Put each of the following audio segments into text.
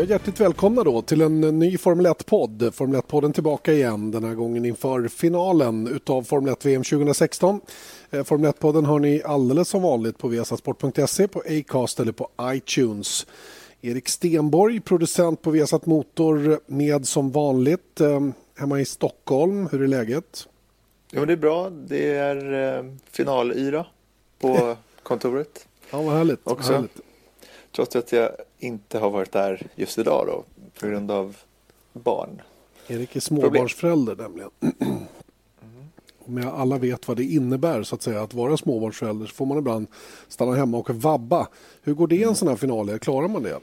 Ja, hjärtligt välkomna då till en ny Formel 1-podd. Formel 1-podden tillbaka igen, den här gången inför finalen utav Formel 1-VM 2016. Eh, Formel 1-podden har ni alldeles som vanligt på viasatsport.se, på Acast eller på iTunes. Erik Stenborg, producent på Viasat Motor, med som vanligt eh, hemma i Stockholm. Hur är läget? Jo, det är bra. Det är eh, finalyra på kontoret. Ja, vad härligt. Också. Vad härligt. Trots att jag inte har varit där just idag då, på grund av barn. Erik är småbarnsförälder nämligen. Om jag alla vet vad det innebär så att säga att vara småbarnsförälder så får man ibland stanna hemma och vabba. Hur går det i en sån här final? Klarar man det?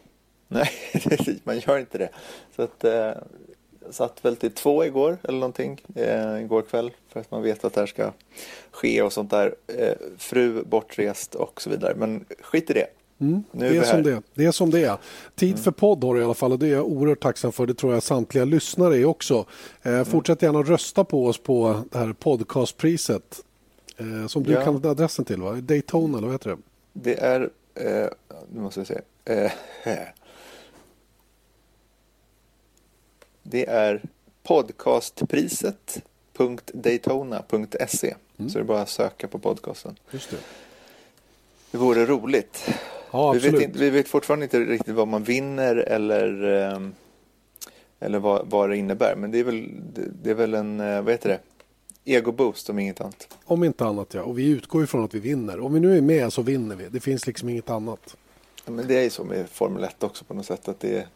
Nej, man gör inte det. Så att, eh, jag satt väl till två igår eller någonting, eh, igår kväll för att man vet att det här ska ske och sånt där. Eh, fru bortrest och så vidare. Men skit i det. Mm, är det, är som det, det är som det är. Tid för podd har du i alla fall och det är jag oerhört tacksam för. Det tror jag samtliga lyssnare är också. Eh, fortsätt gärna att rösta på oss på det här podcastpriset. Eh, som du Ja. kan adressen till va? Daytona eller vad heter det? Det är, eh, nu måste jag se. Eh, det är podcastpriset.daytona.se. Så det är bara att söka på podcasten. Just det. Det vore roligt. Ja, vi, vet inte, vi vet fortfarande inte riktigt vad man vinner eller, ehm, eller vad, vad det innebär. Men det är väl, det, är väl en, eh, vad heter det? Ego-boost om inget annat. Om inte annat ja. Och vi utgår ifrån att vi vinner. Om vi nu är med så vinner vi. Det finns liksom inget annat. Ja, Men det är ju så med Formel 1 också på något sätt. Att det är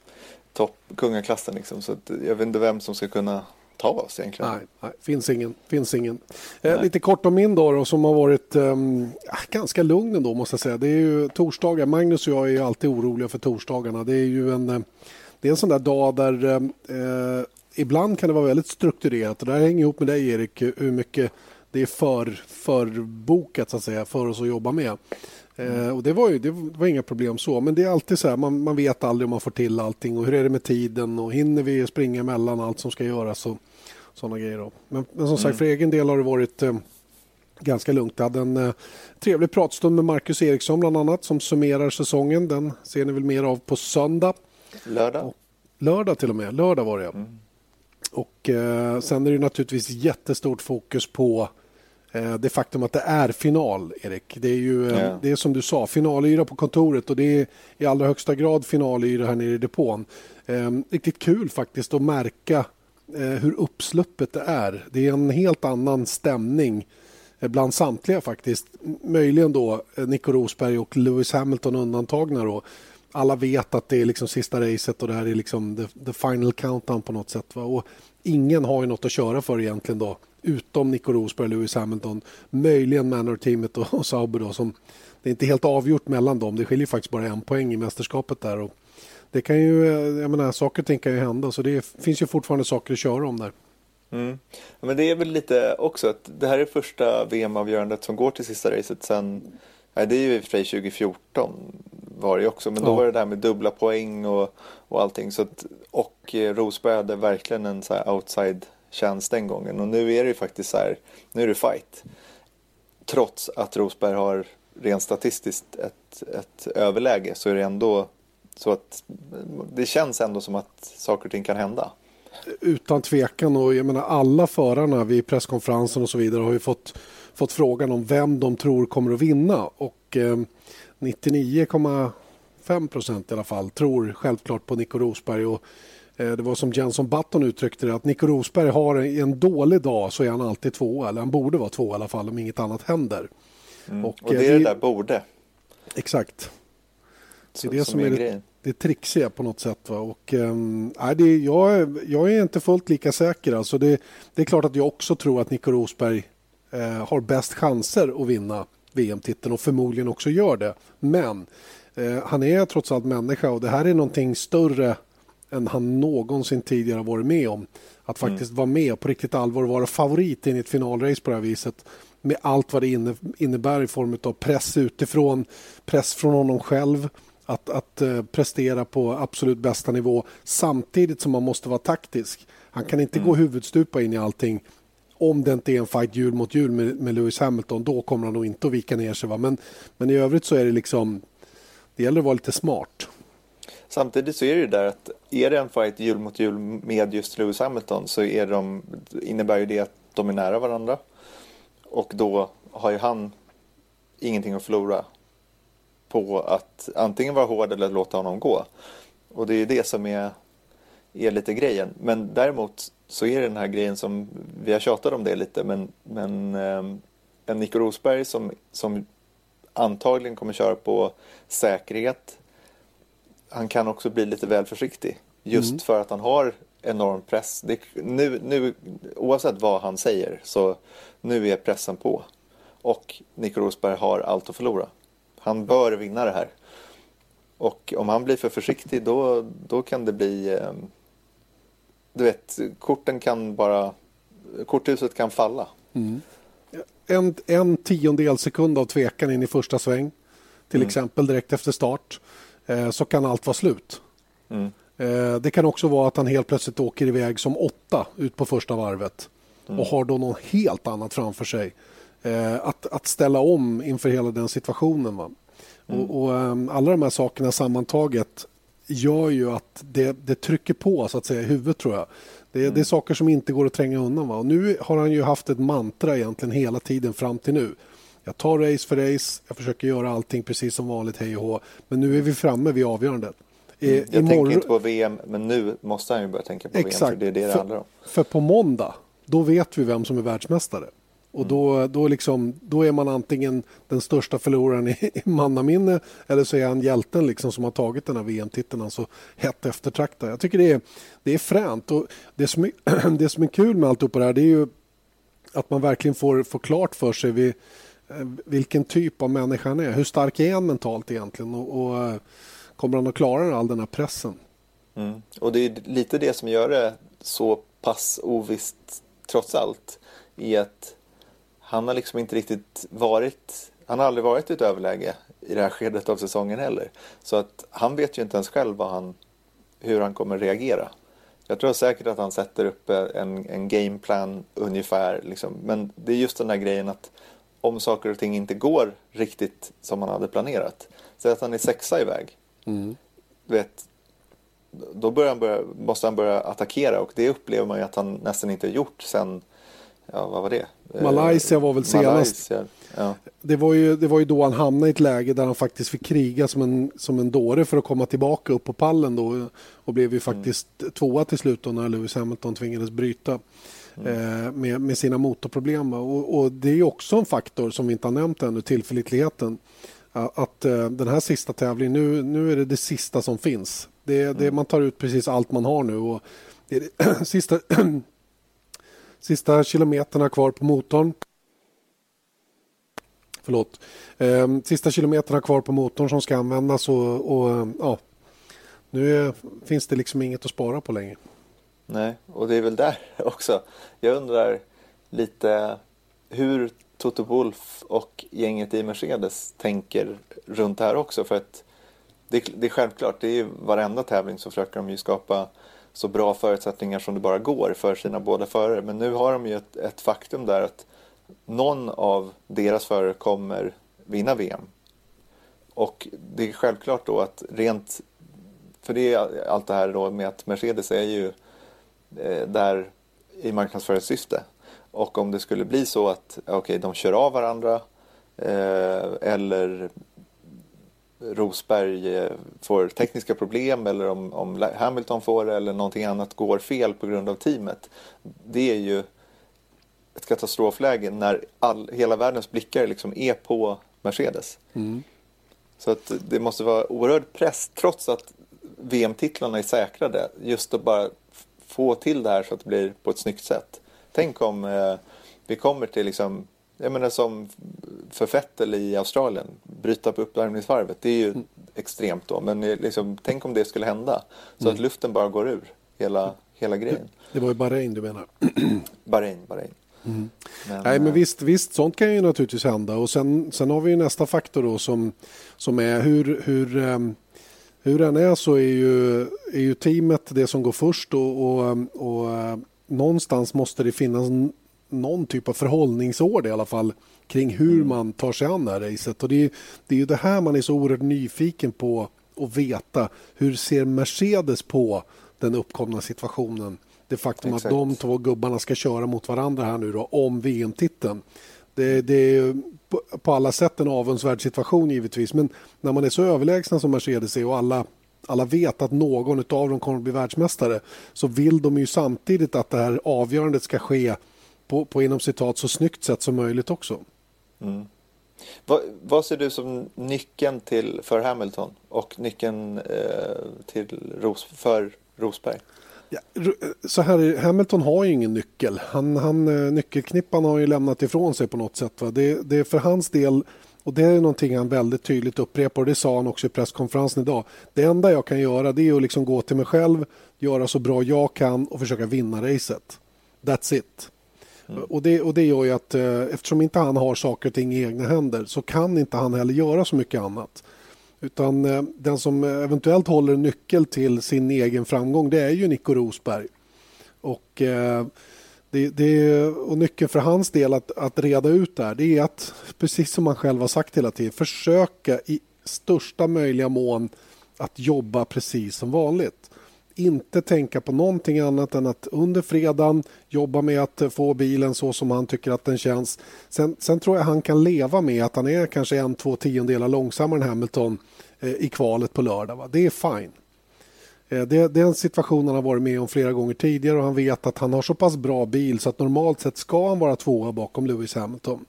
topp, kungaklassen liksom. Så jag vet inte vem som ska kunna ta oss egentligen. Nej, nej finns ingen. Finns ingen. Eh, lite kort om min dag då, som har varit ehm, ja, ganska lugn ändå måste jag säga. Det är ju torsdagar. Magnus och jag är ju alltid oroliga för torsdagarna. Det är ju en, eh, det är en sån där dag där eh, ibland kan det vara väldigt strukturerat. Det här hänger ihop med dig Erik, hur mycket det är för, förbokat så att säga för oss att jobba med. Eh, och det var ju det var inga problem så, men det är alltid så här, man, man vet aldrig om man får till allting och hur är det med tiden och hinner vi springa mellan allt som ska göras och sådana grejer. Då. Men, men som sagt, för egen del har det varit eh, ganska lugnt. Jag hade en eh, trevlig pratstund med Marcus Eriksson bland annat som summerar säsongen. Den ser ni väl mer av på söndag. Lördag? Lördag till och med. Lördag var det. ja. Och eh, sen är det naturligtvis jättestort fokus på eh, det faktum att det är final, Erik. Det är ju eh, Ja. det är som du sa, finalyra på kontoret och det är i allra högsta grad finalyra här nere i depån. Eh, riktigt kul faktiskt att märka Eh, hur uppsluppet det är. Det är en helt annan stämning eh, bland samtliga faktiskt. Möjligen då eh, Nico Rosberg och Lewis Hamilton undantagna då. Alla vet att det är liksom sista racet och det här är liksom the, the final countdown på något sätt. Va? Och ingen har ju något att köra för egentligen då. Utom Nico Rosberg och Lewis Hamilton. Möjligen Manor-teamet och, och Sauber då. Som, det är inte helt avgjort mellan dem. Det skiljer faktiskt bara en poäng i mästerskapet där. Och det kan ju, eh, jag menar, saker och ting kan ju hända. Så det finns ju fortfarande saker att köra om där. Mm. Men det är väl lite också att det här är första VM-avgörandet som går till sista racet sen, nej det är ju i och för sig 2014 var det ju också, men då Ja. var det där med dubbla poäng och, och allting. Så att, och eh, Rosberg hade verkligen en så här outside chans den gången och nu är det ju faktiskt så här, nu är det fight. Trots att Rosberg har rent statistiskt ett, ett överläge så är det ändå så att det känns ändå som att saker och ting kan hända. Utan tvekan. Och jag menar, alla förarna vid presskonferensen och så vidare har ju fått, fått frågan om vem de tror kommer att vinna. Och eh, 99,5 procent i alla fall tror självklart på Nico Rosberg. Och, eh, det var som Jenson Button uttryckte det att Nico Rosberg har en, en dålig dag så är han alltid två eller han borde vara två i alla fall om inget annat händer. Mm. Och, eh, det är det där borde. Exakt. Det är det som är det, grejen. Det trixiga på något sätt. Va? Och, nej, det, jag, är- jag är inte fullt lika säker. Alltså det, det är klart att jag också tror att Nico Rosberg eh, har bäst chanser att vinna VM-titeln och förmodligen också gör det. Men eh, han är trots allt människa och det här är någonting större än han någonsin tidigare varit med om. Att faktiskt mm. vara med på riktigt allvar och vara favorit i ett finalrace på det här viset med allt vad det innebär i form av press utifrån, press från honom själv att, att uh, prestera på absolut bästa nivå samtidigt som man måste vara taktisk. Han kan inte mm. gå huvudstupa in i allting om det inte är en fight hjul mot hjul med, med Lewis Hamilton, då kommer han nog inte att vika ner sig. Va? Men, men i övrigt så är det liksom, det gäller att vara lite smart. Samtidigt så är det ju där att är det en fight hjul mot hjul med just Lewis Hamilton så är de, innebär ju det att de är nära varandra. Och då har ju han ingenting att förlora på att antingen vara hård eller låta honom gå. Och det är det som är, är lite grejen. Men däremot så är det den här grejen som, vi har tjatat om det lite, men, men eh, en Nico Rosberg som, som antagligen kommer köra på säkerhet. Han kan också bli lite väl försiktig just mm. för att han har enorm press. Det, nu, nu, oavsett vad han säger så nu är pressen på. Och Nico Rosberg har allt att förlora. Han bör vinna det här. Och om han blir för försiktig då, då kan det bli eh, du vet, korten kan bara, korthuset kan falla. Mm. En, en tiondel sekund av tvekan in i första sväng, till mm. exempel direkt efter start, eh, så kan allt vara slut. Mm. Eh, det kan också vara att han helt plötsligt åker iväg som åtta ut på första varvet och mm. har då något helt annat framför sig. Eh, att, att ställa om inför hela den situationen. Va? Mm. Och, och um, alla de här sakerna sammantaget gör ju att det, det trycker på så att säga i huvudet tror jag. Det, mm. det, är mm. saker som inte går att tränga undan. Va? Och nu har han ju haft ett mantra egentligen hela tiden fram till nu. Jag tar race för race, jag försöker göra allting precis som vanligt, hej och hå. Men nu är vi framme vid avgörandet. Mm. Jag imorgon... tänker inte på VM, men nu måste han ju börja tänka på Exakt. VM, för det är det det handlar om. För på måndag, då vet vi vem som är världsmästare. Och då, då, liksom, då är man antingen den största förloraren i, i mannaminne eller så är han hjälten liksom som har tagit den här VM-titeln, alltså hett eftertraktad. Jag tycker det är, det är fränt. Och det, som är, det som är kul med allt det här det är ju att man verkligen får, får klart för sig vid, eh, vilken typ av människa han är. Hur stark är han mentalt egentligen? Och, och eh, kommer han att klara all den här pressen? Mm. Och det är lite det som gör det så pass ovisst trots allt i att han har liksom inte riktigt varit, han har aldrig varit i ett överläge i det här skedet av säsongen heller. Så att han vet ju inte ens själv han, hur han kommer reagera. Jag tror säkert att han sätter upp en, en gameplan ungefär. Liksom. Men det är just den där grejen att om saker och ting inte går riktigt som han hade planerat. Säg att han är sexa iväg. Mm. Vet, då han börja, måste han börja attackera och det upplever man ju att han nästan inte har gjort sen ja, vad var det? Malaysia var väl senast. Ja. det, var ju, det var ju då han hamnade i ett läge där han faktiskt fick kriga som en, som en dåre för att komma tillbaka upp på pallen då och blev ju mm. faktiskt mm. tvåa till slut då när Lewis Hamilton tvingades bryta. Mm. Eh, med, med sina motorproblem. Och, och, det är också en faktor som vi inte har nämnt ännu, tillförlitligheten. Att, att eh, den här sista tävlingen, nu, nu är det det sista som finns. Det, mm. det, man tar ut precis allt man har nu. Och det är det sista Sista kilometerna kvar på motorn. Förlåt. Eh, sista kilometerna kvar på motorn som ska användas och, och ja, nu är, finns det liksom inget att spara på längre. Nej, och det är väl där också. Jag undrar lite hur Toto Wolf och gänget i Mercedes tänker runt det här också. För att det, det är självklart, det är ju varenda tävling så försöker de ju skapa så bra förutsättningar som det bara går för sina båda förare. Men nu har de ju ett, ett faktum där att någon av deras förare kommer vinna VM. Och det är självklart då att rent, för det är allt det här då med att Mercedes är ju eh, där i marknadsföringssyfte. Och om det skulle bli så att okay, de kör av varandra eh, eller Rosberg eh, får tekniska problem eller om, om Hamilton får det eller någonting annat går fel på grund av teamet. Det är ju ett katastrofläge när all, hela världens blickar liksom är på Mercedes. Mm. Så att det måste vara oerhörd press trots att VM-titlarna är säkrade. Just att bara få till det här så att det blir på ett snyggt sätt. Tänk om eh, vi kommer till liksom, jag menar som för Fettel i Australien, bryta upp uppvärmningsvarvet, det är ju mm. extremt då. Men liksom, tänk om det skulle hända, så mm. att luften bara går ur hela, hela grejen. Det var ju Bahrain du menar? Bahrain, Bahrain. Mm. Men, Nej men eh, visst, visst, sånt kan ju naturligtvis hända och sen, sen har vi ju nästa faktor då som, som är hur, hur, um, hur den är så är ju, är ju teamet det som går först och, och, och uh, någonstans måste det finnas någon typ av förhållningsord i alla fall kring hur mm. man tar sig an det här racet. Och det är, det är ju det här man är så oerhört nyfiken på att veta. Hur ser Mercedes på den uppkomna situationen? Det faktum Exakt. att de två gubbarna ska köra mot varandra här nu då, om VM-titeln. Det, det, är på alla sätt en avundsvärd situation givetvis. Men när man är så överlägsna som Mercedes är och alla, alla vet att någon av dem kommer att bli världsmästare så vill de ju samtidigt att det här avgörandet ska ske på, på inom citat så snyggt sätt som möjligt också. Mm. Vad, vad, ser du som nyckeln till för Hamilton och nyckeln eh, till Ros, för Rosberg? Ja, så här, Hamilton har ju ingen nyckel. Han, han, eh, nyckelknippan har ju lämnat ifrån sig på något sätt. Va? Det, det är för hans del, och det är någonting han väldigt tydligt upprepar och det sa han också i presskonferensen idag. Det enda jag kan göra det är att liksom gå till mig själv, göra så bra jag kan och försöka vinna racet. That's it. Mm. Och, det, och det gör ju att eh, eftersom inte han har saker och ting i egna händer så kan inte han heller göra så mycket annat. Utan eh, den som eventuellt håller nyckel till sin egen framgång det är ju Nico Rosberg. Och, eh, det, det, och nyckeln för hans del att, att reda ut det här det är att, precis som han själv har sagt hela tiden, försöka i största möjliga mån att jobba precis som vanligt inte tänka på någonting annat än att under fredagen jobba med att få bilen så som han tycker att den känns. Sen, sen tror jag han kan leva med att han är kanske en, två tiondelar långsammare än Hamilton eh, i kvalet på lördag. Va? Det är fine. Eh, det, det är en situation han har varit med om flera gånger tidigare och han vet att han har så pass bra bil så att normalt sett ska han vara tvåa bakom Lewis Hamilton.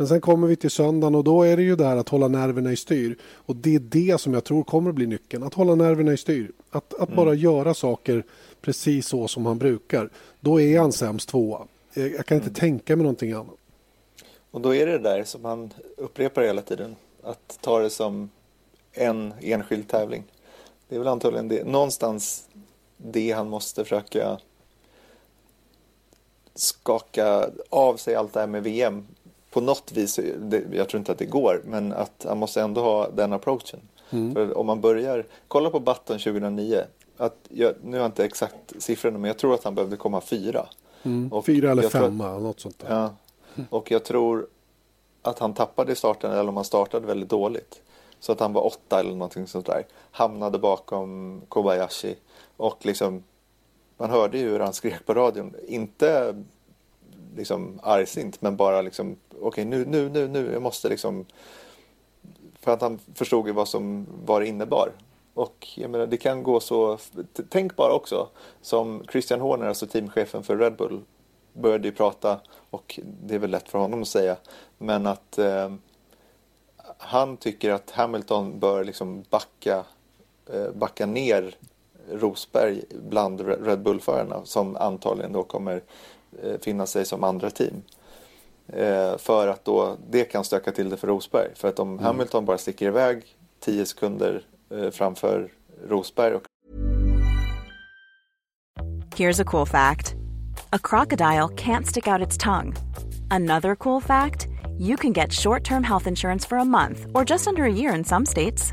Men sen kommer vi till söndagen och då är det ju där att hålla nerverna i styr. Och det är det som jag tror kommer att bli nyckeln. Att hålla nerverna i styr. Att, att mm. bara göra saker precis så som han brukar. Då är han sämst tvåa. Jag kan inte mm. tänka mig någonting annat. Och då är det där som han upprepar hela tiden. Att ta det som en enskild tävling. Det är väl antagligen det. Någonstans det han måste försöka skaka av sig allt det här med VM på något vis, det, jag tror inte att det går, men att han måste ändå ha den approachen. Mm. För om man börjar, kolla på Button 2009. Att jag, nu har jag inte exakt siffrorna, men jag tror att han behövde komma fyra. Mm. fyra eller femma, tror, något sånt där. Ja, och jag tror att han tappade i starten, eller om han startade väldigt dåligt. Så att han var åtta eller någonting sånt där. Hamnade bakom Kobayashi. Och liksom, man hörde ju hur han skrek på radion. Inte liksom argsint men bara liksom okej okay, nu, nu, nu, nu, jag måste liksom för att han förstod ju vad som var det innebar. Och jag menar, det kan gå så, tänk bara också som Christian Horner, alltså teamchefen för Red Bull, började ju prata och det är väl lätt för honom att säga, men att eh, han tycker att Hamilton bör liksom backa, eh, backa ner Rosberg bland Red Bull-förarna som antagligen då kommer Eh, finna sig som andra team. Eh, för att då, det kan stöka till det för Rosberg. För att om mm. Hamilton bara sticker iväg 10 sekunder eh, framför Rosberg. Och... Here's a cool fact. A crocodile can't stick out its tongue. Another cool fact. You can get short-term health insurance for a month or just under a year in some states.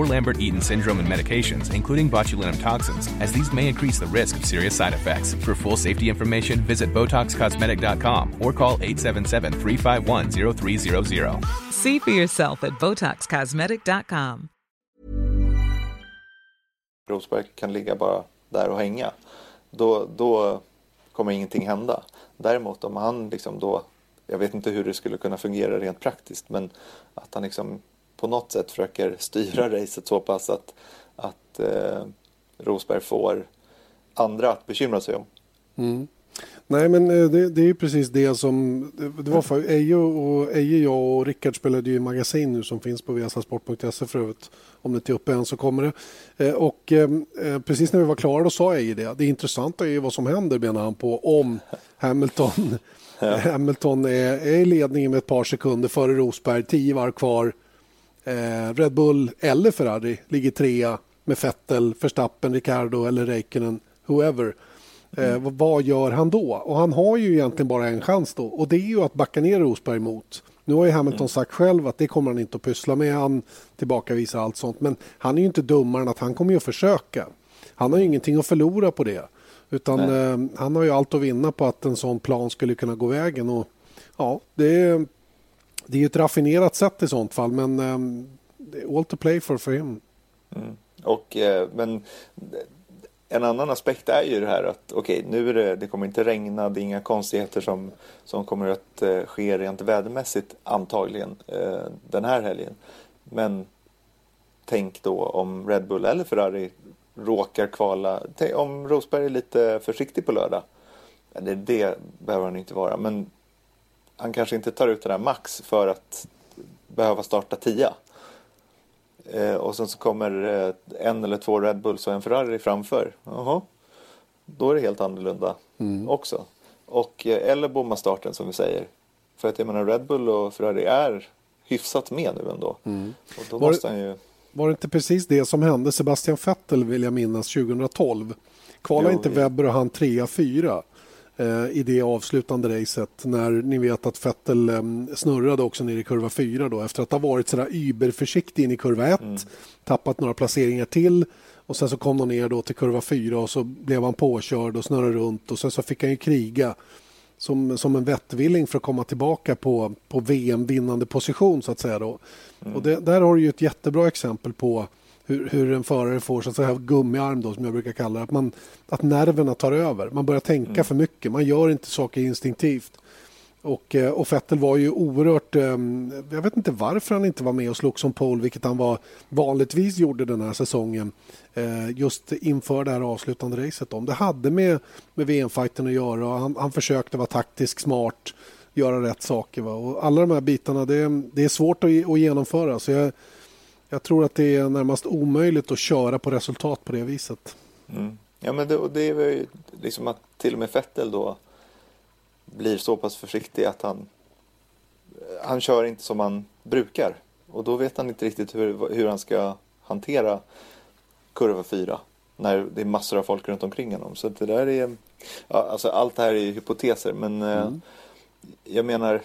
Lambert-Eaton syndrome and medications, including botulinum toxins, as these may increase the risk of serious side effects. For full safety information, visit BotoxCosmetic.com or call 877-351-0300. See for yourself at BotoxCosmetic.com. Rosberg kan ligga bara där och hänga. Då, då kommer ingenting hända. Däremot om han liksom då, jag vet inte hur det skulle kunna fungera rent praktiskt, men att han liksom på något sätt försöker styra racet så pass att, att eh, Rosberg får andra att bekymra sig om. Mm. Nej, men eh, det, det är precis det som... Det var för Eje, och, Eje, jag och Rickard spelade ju i magasin nu som finns på viasasport.se för övrigt. Om det inte är uppe än så kommer det. Eh, och eh, precis när vi var klara då sa Eje det. Det intressanta är ju vad som händer menar han på om Hamilton, ja. Hamilton är, är i ledningen med ett par sekunder före Rosberg, tio varv kvar. Red Bull eller Ferrari ligger trea med Vettel, Verstappen, Ricardo eller Räikkönen, whoever. Mm. Eh, vad gör han då? Och han har ju egentligen bara en chans då och det är ju att backa ner Rosberg mot. Nu har ju Hamilton mm. sagt själv att det kommer han inte att pyssla med. Han tillbakavisar allt sånt. Men han är ju inte dummare än att han kommer ju att försöka. Han har ju ingenting att förlora på det. Utan eh, han har ju allt att vinna på att en sån plan skulle kunna gå vägen. Och, ja, det är, det är ju ett raffinerat sätt i sånt fall men um, all to play for för him. Mm. Och, eh, men eh, en annan aspekt är ju det här att okej, okay, nu är det, det kommer inte regna, det är inga konstigheter som, som kommer att eh, ske rent vädermässigt antagligen den här helgen. Men tänk då om Red Bull eller Ferrari råkar kvala, tänk, om Rosberg är lite försiktig på lördag. Det, det behöver han inte vara, men han kanske inte tar ut det där max för att behöva starta tia. Eh, och sen så kommer eh, en eller två Red Bulls och en Ferrari framför. Jaha, då är det helt annorlunda mm. också. Och, eh, eller bomma starten som vi säger. För att jag menar Red Bull och Ferrari är hyfsat med nu ändå. Mm. Och då var, måste han ju... var det inte precis det som hände Sebastian Vettel vill jag minnas 2012? Kvalade inte Webber och han trea, fyra? Eh, i det avslutande racet när ni vet att Vettel eh, snurrade också ner i kurva 4 då efter att ha varit sådär überförsiktig in i kurva 1, mm. tappat några placeringar till och sen så kom de ner då till kurva 4 och så blev han påkörd och snurrade runt och sen så fick han ju kriga som, som en vettvilling för att komma tillbaka på, på VM-vinnande position så att säga då. Mm. Och det, där har du ju ett jättebra exempel på hur, hur en förare får så att säga, gummiarm då, som jag brukar kalla det. Att, man, att nerverna tar över. Man börjar tänka mm. för mycket. Man gör inte saker instinktivt. Och, eh, och Vettel var ju oerhört... Ehm, jag vet inte varför han inte var med och slog som pole, vilket han var, vanligtvis gjorde den här säsongen. Eh, just inför det här avslutande racet. Om. Det hade med, med VM-fighten att göra. Och han, han försökte vara taktisk, smart, göra rätt saker. Va? Och alla de här bitarna, det, det är svårt att, att genomföra. Så jag, jag tror att det är närmast omöjligt att köra på resultat på det viset. Mm. Ja, men det, det är väl liksom att till och med Fettel då blir så pass försiktig att han han kör inte som han brukar och då vet han inte riktigt hur, hur han ska hantera kurva 4 när det är massor av folk runt omkring honom. Så det där är, ja, alltså allt det här är hypoteser men eh, mm. eh, jag menar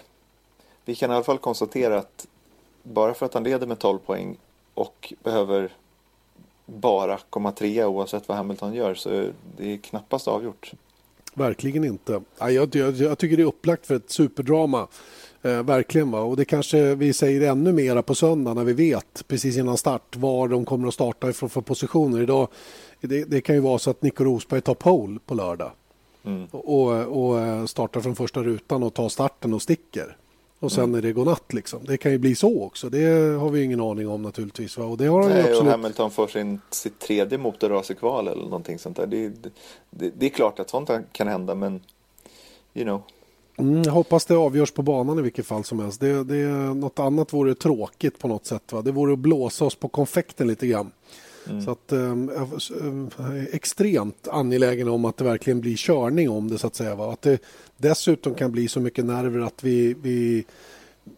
vi kan i alla fall konstatera att bara för att han leder med 12 poäng och behöver bara komma trea oavsett vad Hamilton gör så det är knappast avgjort. Verkligen inte. Jag, jag, jag tycker det är upplagt för ett superdrama. Eh, verkligen. Va? Och det kanske vi säger ännu mera på söndag när vi vet precis innan start var de kommer att starta ifrån för positioner. Idag, det, det kan ju vara så att Nico Rosberg tar pole på lördag. Mm. Och, och, startar från första rutan och tar starten och sticker och sen mm. är det godnatt. Liksom. Det kan ju bli så också. Det har vi ingen aning om naturligtvis. Va? Och det har Nej, absolut... och Hamilton får sin, sitt tredje motorras i kval eller någonting sånt där. Det, det, det, är klart att sånt kan hända men you know. Mm, jag hoppas det avgörs på banan i vilket fall som helst. Det, det, något annat vore tråkigt på något sätt. Va? Det vore att blåsa oss på konfekten lite grann. Mm. Så att, är extremt angelägen om att det verkligen blir körning om det så att säga. Va? Att det dessutom kan bli så mycket nerver att vi, vi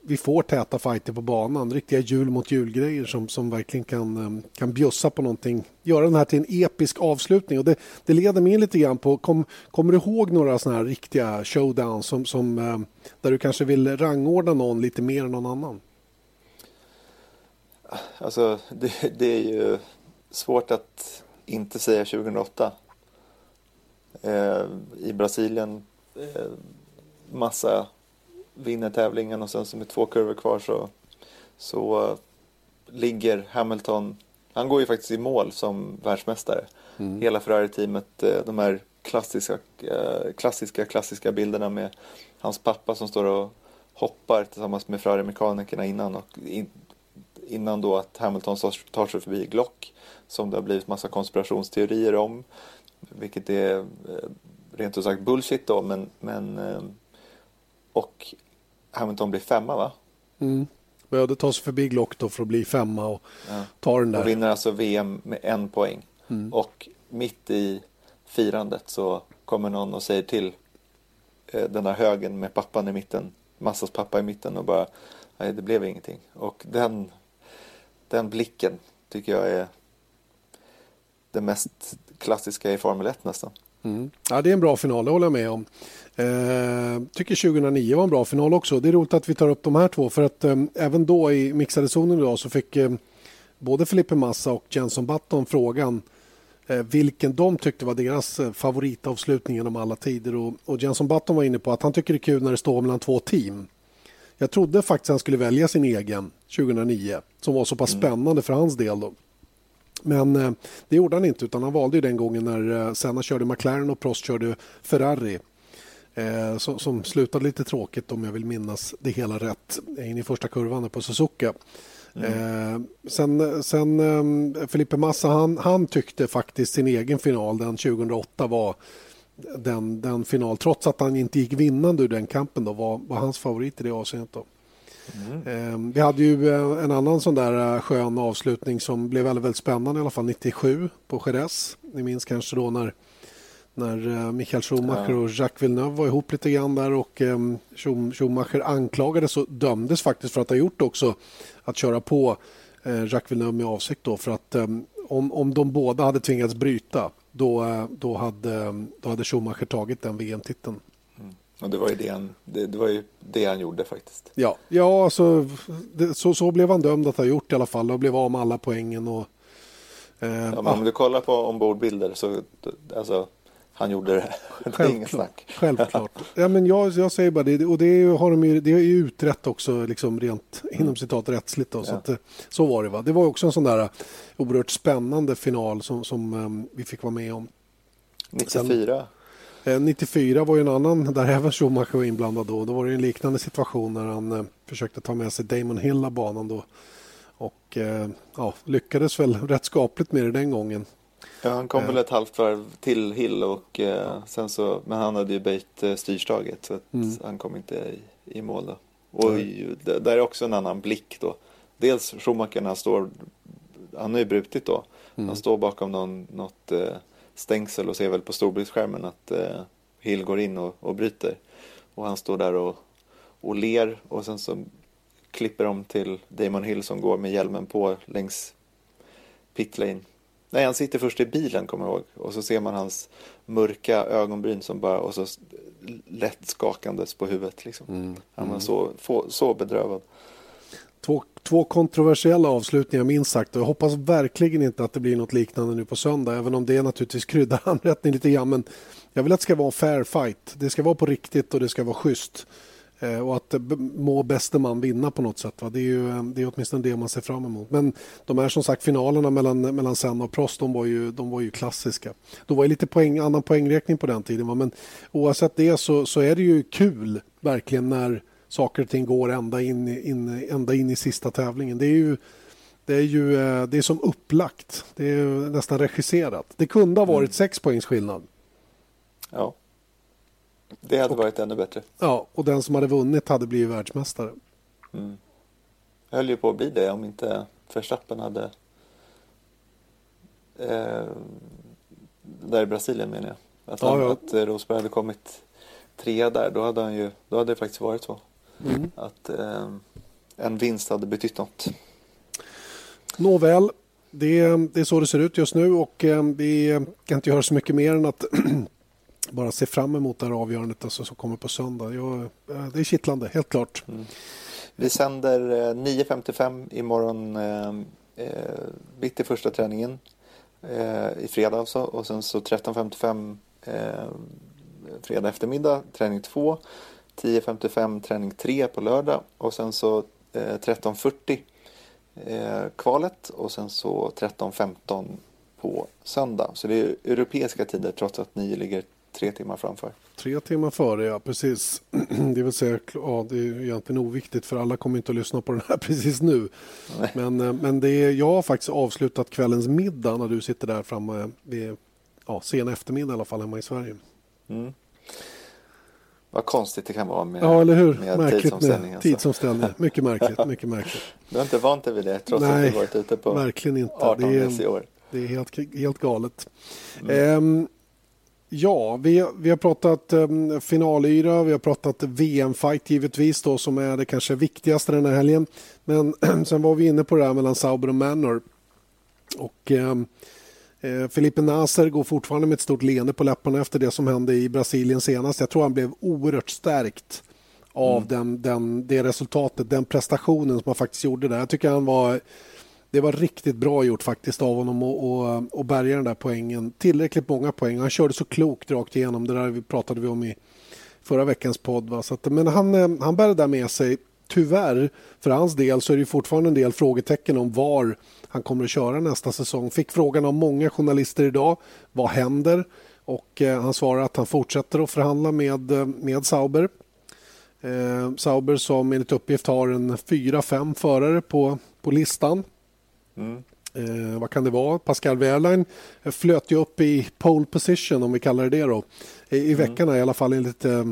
vi får täta fighter på banan. Riktiga jul mot julgrejer som, som verkligen kan, ehm, kan bjussa på någonting. Göra den här till en episk avslutning. Och det, det leder mig lite grann på... Kom, kommer du ihåg några såna här riktiga showdowns som, som, ehm, där du kanske vill rangordna någon lite mer än någon annan? Alltså, det, det är ju svårt att inte säga 2008. Eh, I Brasilien, eh, massa vinner tävlingen och sen så med två kurvor kvar så, så ligger Hamilton, han går ju faktiskt i mål som världsmästare. Mm. Hela Ferrari-teamet, eh, de här klassiska, eh, klassiska, klassiska bilderna med hans pappa som står och hoppar tillsammans med Ferrari-mekanikerna innan och in, innan då att Hamilton tar sig förbi Glock som det har blivit massa konspirationsteorier om. Vilket är eh, rent ut sagt bullshit då men, men och Hamilton blir femma va? Mm. Behövde ta sig förbi Glock då för att bli femma och ja. ta den där. Och vinner alltså VM med en poäng. Mm. Och mitt i firandet så kommer någon och säger till eh, den där högen med pappan i mitten, Massas pappa i mitten och bara nej det blev ingenting. Och den, den blicken tycker jag är det mest klassiska i Formel 1 nästan. Mm. Ja, det är en bra final, det håller jag med om. Eh, tycker 2009 var en bra final också. Det är roligt att vi tar upp de här två för att eh, även då i mixade zonen idag så fick eh, både Felipe Massa och Jenson Button frågan eh, vilken de tyckte var deras eh, favoritavslutning genom alla tider. Och, och Jenson Button var inne på att han tycker det är kul när det står mellan två team. Jag trodde faktiskt han skulle välja sin egen 2009 som var så pass mm. spännande för hans del. Då. Men eh, det gjorde han inte utan han valde den gången när eh, Senna körde McLaren och Prost körde Ferrari. Eh, som, som, slutade lite tråkigt om jag vill minnas det hela rätt in i första kurvan på Suzuka. Mm. Eh, sen sen eh, Felipe Massa han, han, tyckte faktiskt sin egen final den 2008 var den, den final, trots att han inte gick vinnande ur den kampen då, var, var hans favorit i det avseendet. Då. Mm. Eh, vi hade ju eh, en annan sån där eh, skön avslutning som blev väldigt, väldigt spännande i alla fall 97 på Jerez. Ni minns kanske då när när eh, Michael Schumacher och Jacques Villeneuve var ihop lite grann där och ehm, Schumacher anklagades och dömdes faktiskt för att ha gjort också att köra på Jacques Villeneuve med avsikt då för att ehm, om, om de båda hade tvingats bryta då, då, hade, då hade Schumacher tagit den VM-titeln. Mm. Och det var ju det han, det, det, var ju det han gjorde faktiskt. Ja, ja alltså, det, så, så blev han dömd att ha gjort i alla fall och blev av med alla poängen. Och, eh, ja, men om du kollar på ombordbilder så alltså, han gjorde det. det är inget snack. Självklart. Ja, men jag, jag säger bara det. Och det, har de ju, det är ju utrett också liksom rent mm. inom citat rättsligt. Då, så, att, så var det. Va? Det var också en sån där uh, oerhört spännande final som, som um, vi fick vara med om. 94? Sen, eh, 94 var ju en annan där även Schumacher var inblandad då. Då var det en liknande situation när han försökte ta med sig Damon Hill av banan då. Och uh, ja, lyckades väl rätt skapligt med det den gången. Ja, han kom väl ett halvt varv till Hill och eh, sen så, men han hade ju böjt eh, styrstaget så mm. han kom inte i, i mål då. Och mm. där är också en annan blick då. Dels Schumacher när han står, han har ju brutit då. Mm. Han står bakom någon, något eh, stängsel och ser väl på storbildsskärmen att eh, Hill går in och, och bryter. Och han står där och, och ler och sen så klipper de till Damon Hill som går med hjälmen på längs pitlane Nej, han sitter först i bilen kommer jag ihåg. Och så ser man hans mörka ögonbryn som bara, och så lätt skakandes på huvudet. Liksom. Mm. Han var mm. så, så bedrövad. Två, två kontroversiella avslutningar minst sagt. Och jag hoppas verkligen inte att det blir något liknande nu på söndag. Även om det naturligtvis kryddar anrättning lite grann. Men jag vill att det ska vara en fair fight. Det ska vara på riktigt och det ska vara schysst. Eh, och att må bäste man vinna på något sätt. Va? Det, är ju, eh, det är åtminstone det man ser fram emot. Men de här som sagt finalerna mellan, mellan Senna och Prost de var, ju, de var ju klassiska. Det var ju lite poäng, annan poängräkning på den tiden. Va? Men oavsett det så, så är det ju kul verkligen när saker och ting går ända in, in, ända in i sista tävlingen. Det är ju det är ju eh, det är som upplagt. Det är nästan regisserat. Det kunde ha varit mm. sex poängs skillnad. Ja. Det hade varit ännu bättre. Ja, och den som hade vunnit hade blivit världsmästare. Mm. Jag höll ju på att bli det om inte Verstappen hade eh, där i Brasilien menar jag. Att, han, Ja, ja. att Rosberg hade kommit trea där, då hade, han ju, då hade det faktiskt varit så. Mm. Att eh, en vinst hade betytt något. Nåväl, det, det är så det ser ut just nu och eh, vi kan inte göra så mycket mer än att bara se fram emot det här avgörandet alltså, som kommer på söndag. Jag, eh, det är kittlande, helt klart. Mm. Vi sänder eh, 9.55 imorgon eh, eh, mitt i första träningen eh, i fredag alltså och sen så 13.55 eh, fredag eftermiddag träning 2 10.55 träning 3 på lördag och sen så eh, 13.40 eh, kvalet och sen så 13.15 på söndag. Så det är europeiska tider trots att ni ligger tre timmar framför. Tre timmar före, ja precis. Det vill säga, ja, det är egentligen oviktigt för alla kommer inte att lyssna på den här precis nu. Men, eh, men det är, jag har faktiskt avslutat kvällens middag när du sitter där framme vid ja, sen eftermiddag i alla fall hemma i Sverige. Mm. Vad konstigt det kan vara med, Ja, eller hur? med Märkligt tidsomställning. med Alltså. tidsomställning. Mycket märkligt. Mycket märkligt. Du har inte vant dig vid det trots att Nej, du varit ute på verkligen inte. 18 Det är- år. Det är helt, helt galet. Mm. Ehm, ja, vi, vi har pratat um, finalyra, vi har pratat VM-fight givetvis då som är det kanske viktigaste den här helgen. Men sen var vi inne på det här mellan Sauber och Manor. Och ehm, eh, Felipe Nasser går fortfarande med ett stort leende på läpparna efter det som hände i Brasilien senast. Jag tror han blev oerhört stärkt av den, den, det resultatet, den prestationen som han faktiskt gjorde där. Jag tycker han var det var riktigt bra gjort faktiskt av honom att- och, eh, och bärga den där poängen. Tillräckligt många poäng. Han körde så klokt rakt igenom. Det där pratade vi om i förra veckans podd. Va? Så att, men han, eh, han bär det där med sig. Tyvärr, för hans del så är det fortfarande en del frågetecken om var han kommer att köra nästa säsong. Fick frågan av många journalister idag. Vad händer? Och eh, han svarar att han fortsätter att förhandla med, eh, med Sauber. Eh, Sauber som enligt uppgift har en fyra, fem förare på, på listan. Mm. Eh, vad kan det vara? Pascal Wehrlein flöt ju upp i pole position om vi kallar det det då. I, i veckan i alla fall enligt, eh,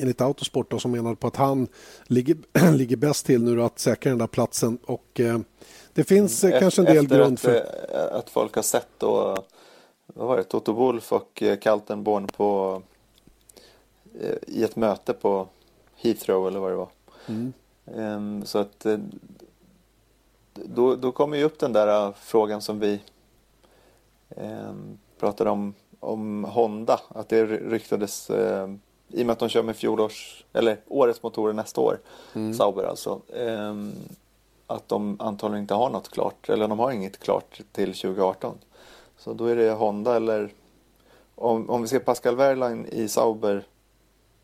enligt Autosport då, som menade på att han ligger, ligger bäst till nu då att säkra den där platsen och eh, det finns eh, kanske en del Efter grund att, för... eh, att folk har sett då, vad var det, Toto Wolff och eh, Kaltenborn på eh, i ett möte på Heathrow eller vad det var. Mm. Ehm, Så att eh, då, då kommer ju upp den där eh, frågan som vi ehm, pratade om, om Honda. Att det ryktades, eh, i och med att de kör med fjolårs, eller årets motorer nästa år, Sauber alltså. ehm, att de antagligen inte har något klart, eller de har inget klart till 2018. Så då är det Honda eller om, om vi ser Pascal Wehrlein i Sauber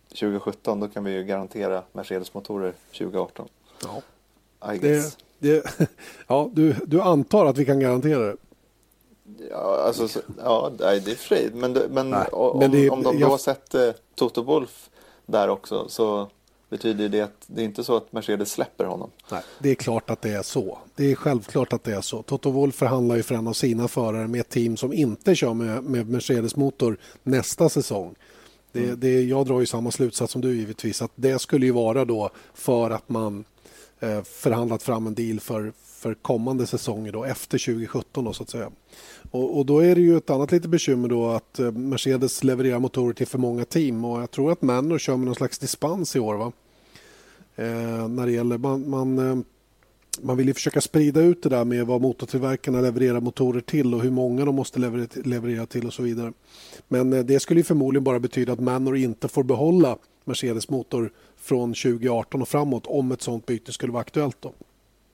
2017 då kan vi ju garantera Mercedes-motorer 2018. Ja, I guess. det, det, ja, du, du antar att vi kan garantera det? Ja, alltså, så, ja, det är frid. Men, men, Nej, om, men det- om de då jag- har sett eh, Toto Wolff där också så betyder det att det är inte så att Mercedes släpper honom. Nej, det är klart att det är så. Det är självklart att det är så. Toto Wolff förhandlar ju för en av sina förare med ett team som inte kör med, med Mercedes-motor nästa säsong. Det, det, jag drar ju samma slutsats som du givetvis. Att det skulle ju vara då för att man Eh, förhandlat fram en deal för, för kommande säsonger då, efter 2017 då, så att säga. Och, och då är det ju ett annat litet bekymmer då att eh, Mercedes levererar motorer till för många team och jag tror att Manor kör med någon slags dispens i år va? Eh, när det gäller man, man, eh, man vill ju försöka sprida ut det där med vad motortillverkarna levererar motorer till och hur många de måste leverera, till och så vidare. Men det skulle ju förmodligen bara betyda att Manor inte får behålla Mercedes motor från 2018 och framåt om ett sånt byte skulle vara aktuellt. Då.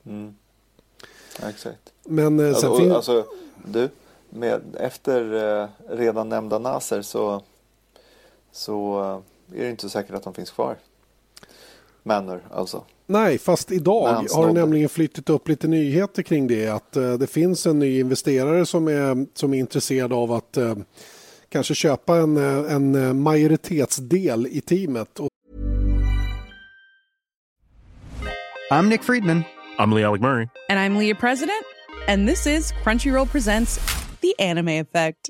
Mm. Ja, exakt. Men eh, sen Alltså, finns... och, alltså, du, med, efter eh, redan nämnda Naser så, så eh, är det inte säkert att de finns kvar. Manor alltså. Nej, fast idag har det nämligen flyttat upp lite nyheter kring det. Att eh, det finns en ny investerare som är, som är intresserad av att eh, kanske köpa en, eh, en eh, majoritetsdel i teamet. I'm Nick Friedman. I'm Lee Alec Murray. And I'm Leah President, and this is Crunchyroll Presents The Anime Effect.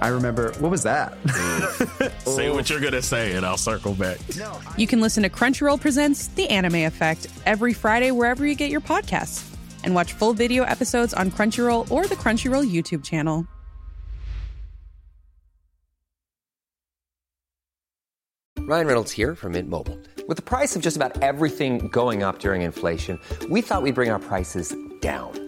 I remember, what was that? Say what you're gonna say, and I'll circle back. you can listen to Crunchyroll Presents The Anime Effect every Friday wherever you get your podcasts. And watch full video episodes on Crunchyroll or the Crunchyroll YouTube channel. Ryan Reynolds here from Mint Mobile. With the price of just about everything going up during inflation, we thought we'd bring our prices down.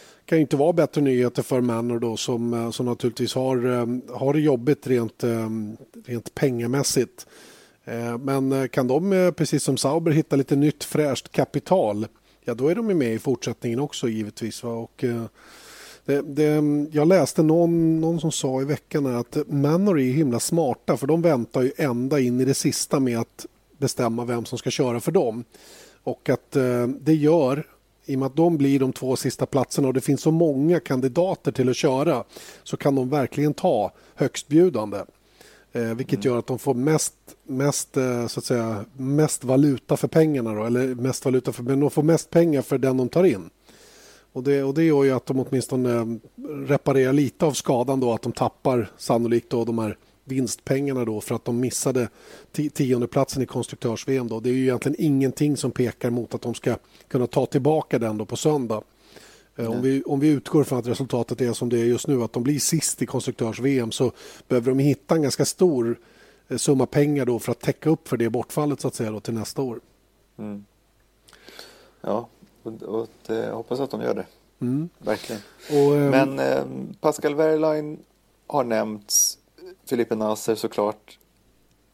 kan ju inte vara bättre nyheter för Manor då som, eh, som naturligtvis har, eh, har det jobbigt rent, eh, rent pengamässigt. Men kan de, precis som Sauber, hitta lite nytt fräscht kapital, ja då är de med i fortsättningen också givetvis. Va? Och, det, det, jag läste någon, någon som sa i veckan att Manor är himla smarta för de väntar ju ända in i det sista med att bestämma vem som ska köra för dem. Och att eh, det gör, i och med att de blir de två sista platserna och det finns så många kandidater till att köra så kan de verkligen ta högstbjudande. Eh, vilket gör att de får mest, mest, eh, så att säga, mest valuta för pengarna. Då, eller mest valuta för, men de får mest pengar för den de tar in. Och det, och det gör ju att de åtminstone eh, reparerar lite av skadan då att de tappar sannolikt då de här vinstpengarna då för att de missade ti- tiondeplatsen i konstruktörs-VM. Då. Det är ju egentligen ingenting som pekar mot att de ska kunna ta tillbaka den då på söndag. Eh, Om vi, om vi utgår från att resultatet är som det är just nu, att de blir sist i konstruktörs-VM så behöver de hitta en ganska stor eh, summa pengar då för att täcka upp för det bortfallet så att säga då, till nästa år. Mm. Ja, och, och det, jag hoppas att de gör det. Mm. Verkligen. Och, ehm, Men eh, Pascal Wehrlein har nämnts. Filippe Nasser såklart.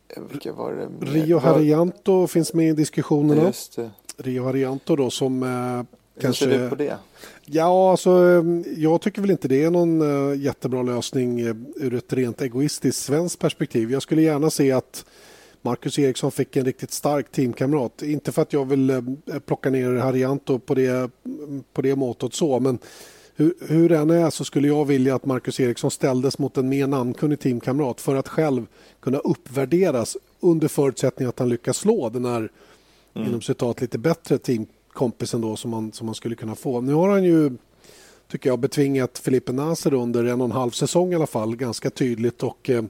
Eh, Vilka var det? Rio Harianto finns med i diskussionerna. Just det. Rio Harianto då som eh, Hur kanske... ser du på det? Ja, alltså, eh, jag tycker väl inte det är någon eh, jättebra lösning eh, ur ett rent egoistiskt svenskt perspektiv. Jag skulle gärna se att Marcus Eriksson fick en riktigt stark teamkamrat. Inte för att jag vill eh, plocka ner Harianto på det, på det måttet så, men hur, hur den är så skulle jag vilja att Marcus Eriksson ställdes mot en mer namnkunnig teamkamrat för att själv kunna uppvärderas under förutsättning att han lyckas slå den här inom citat lite bättre teamkompisen då som man, som man skulle kunna få. Nu har han ju tycker jag betvingat Filippe Naser under en och en halv säsong i alla fall ganska tydligt och eh,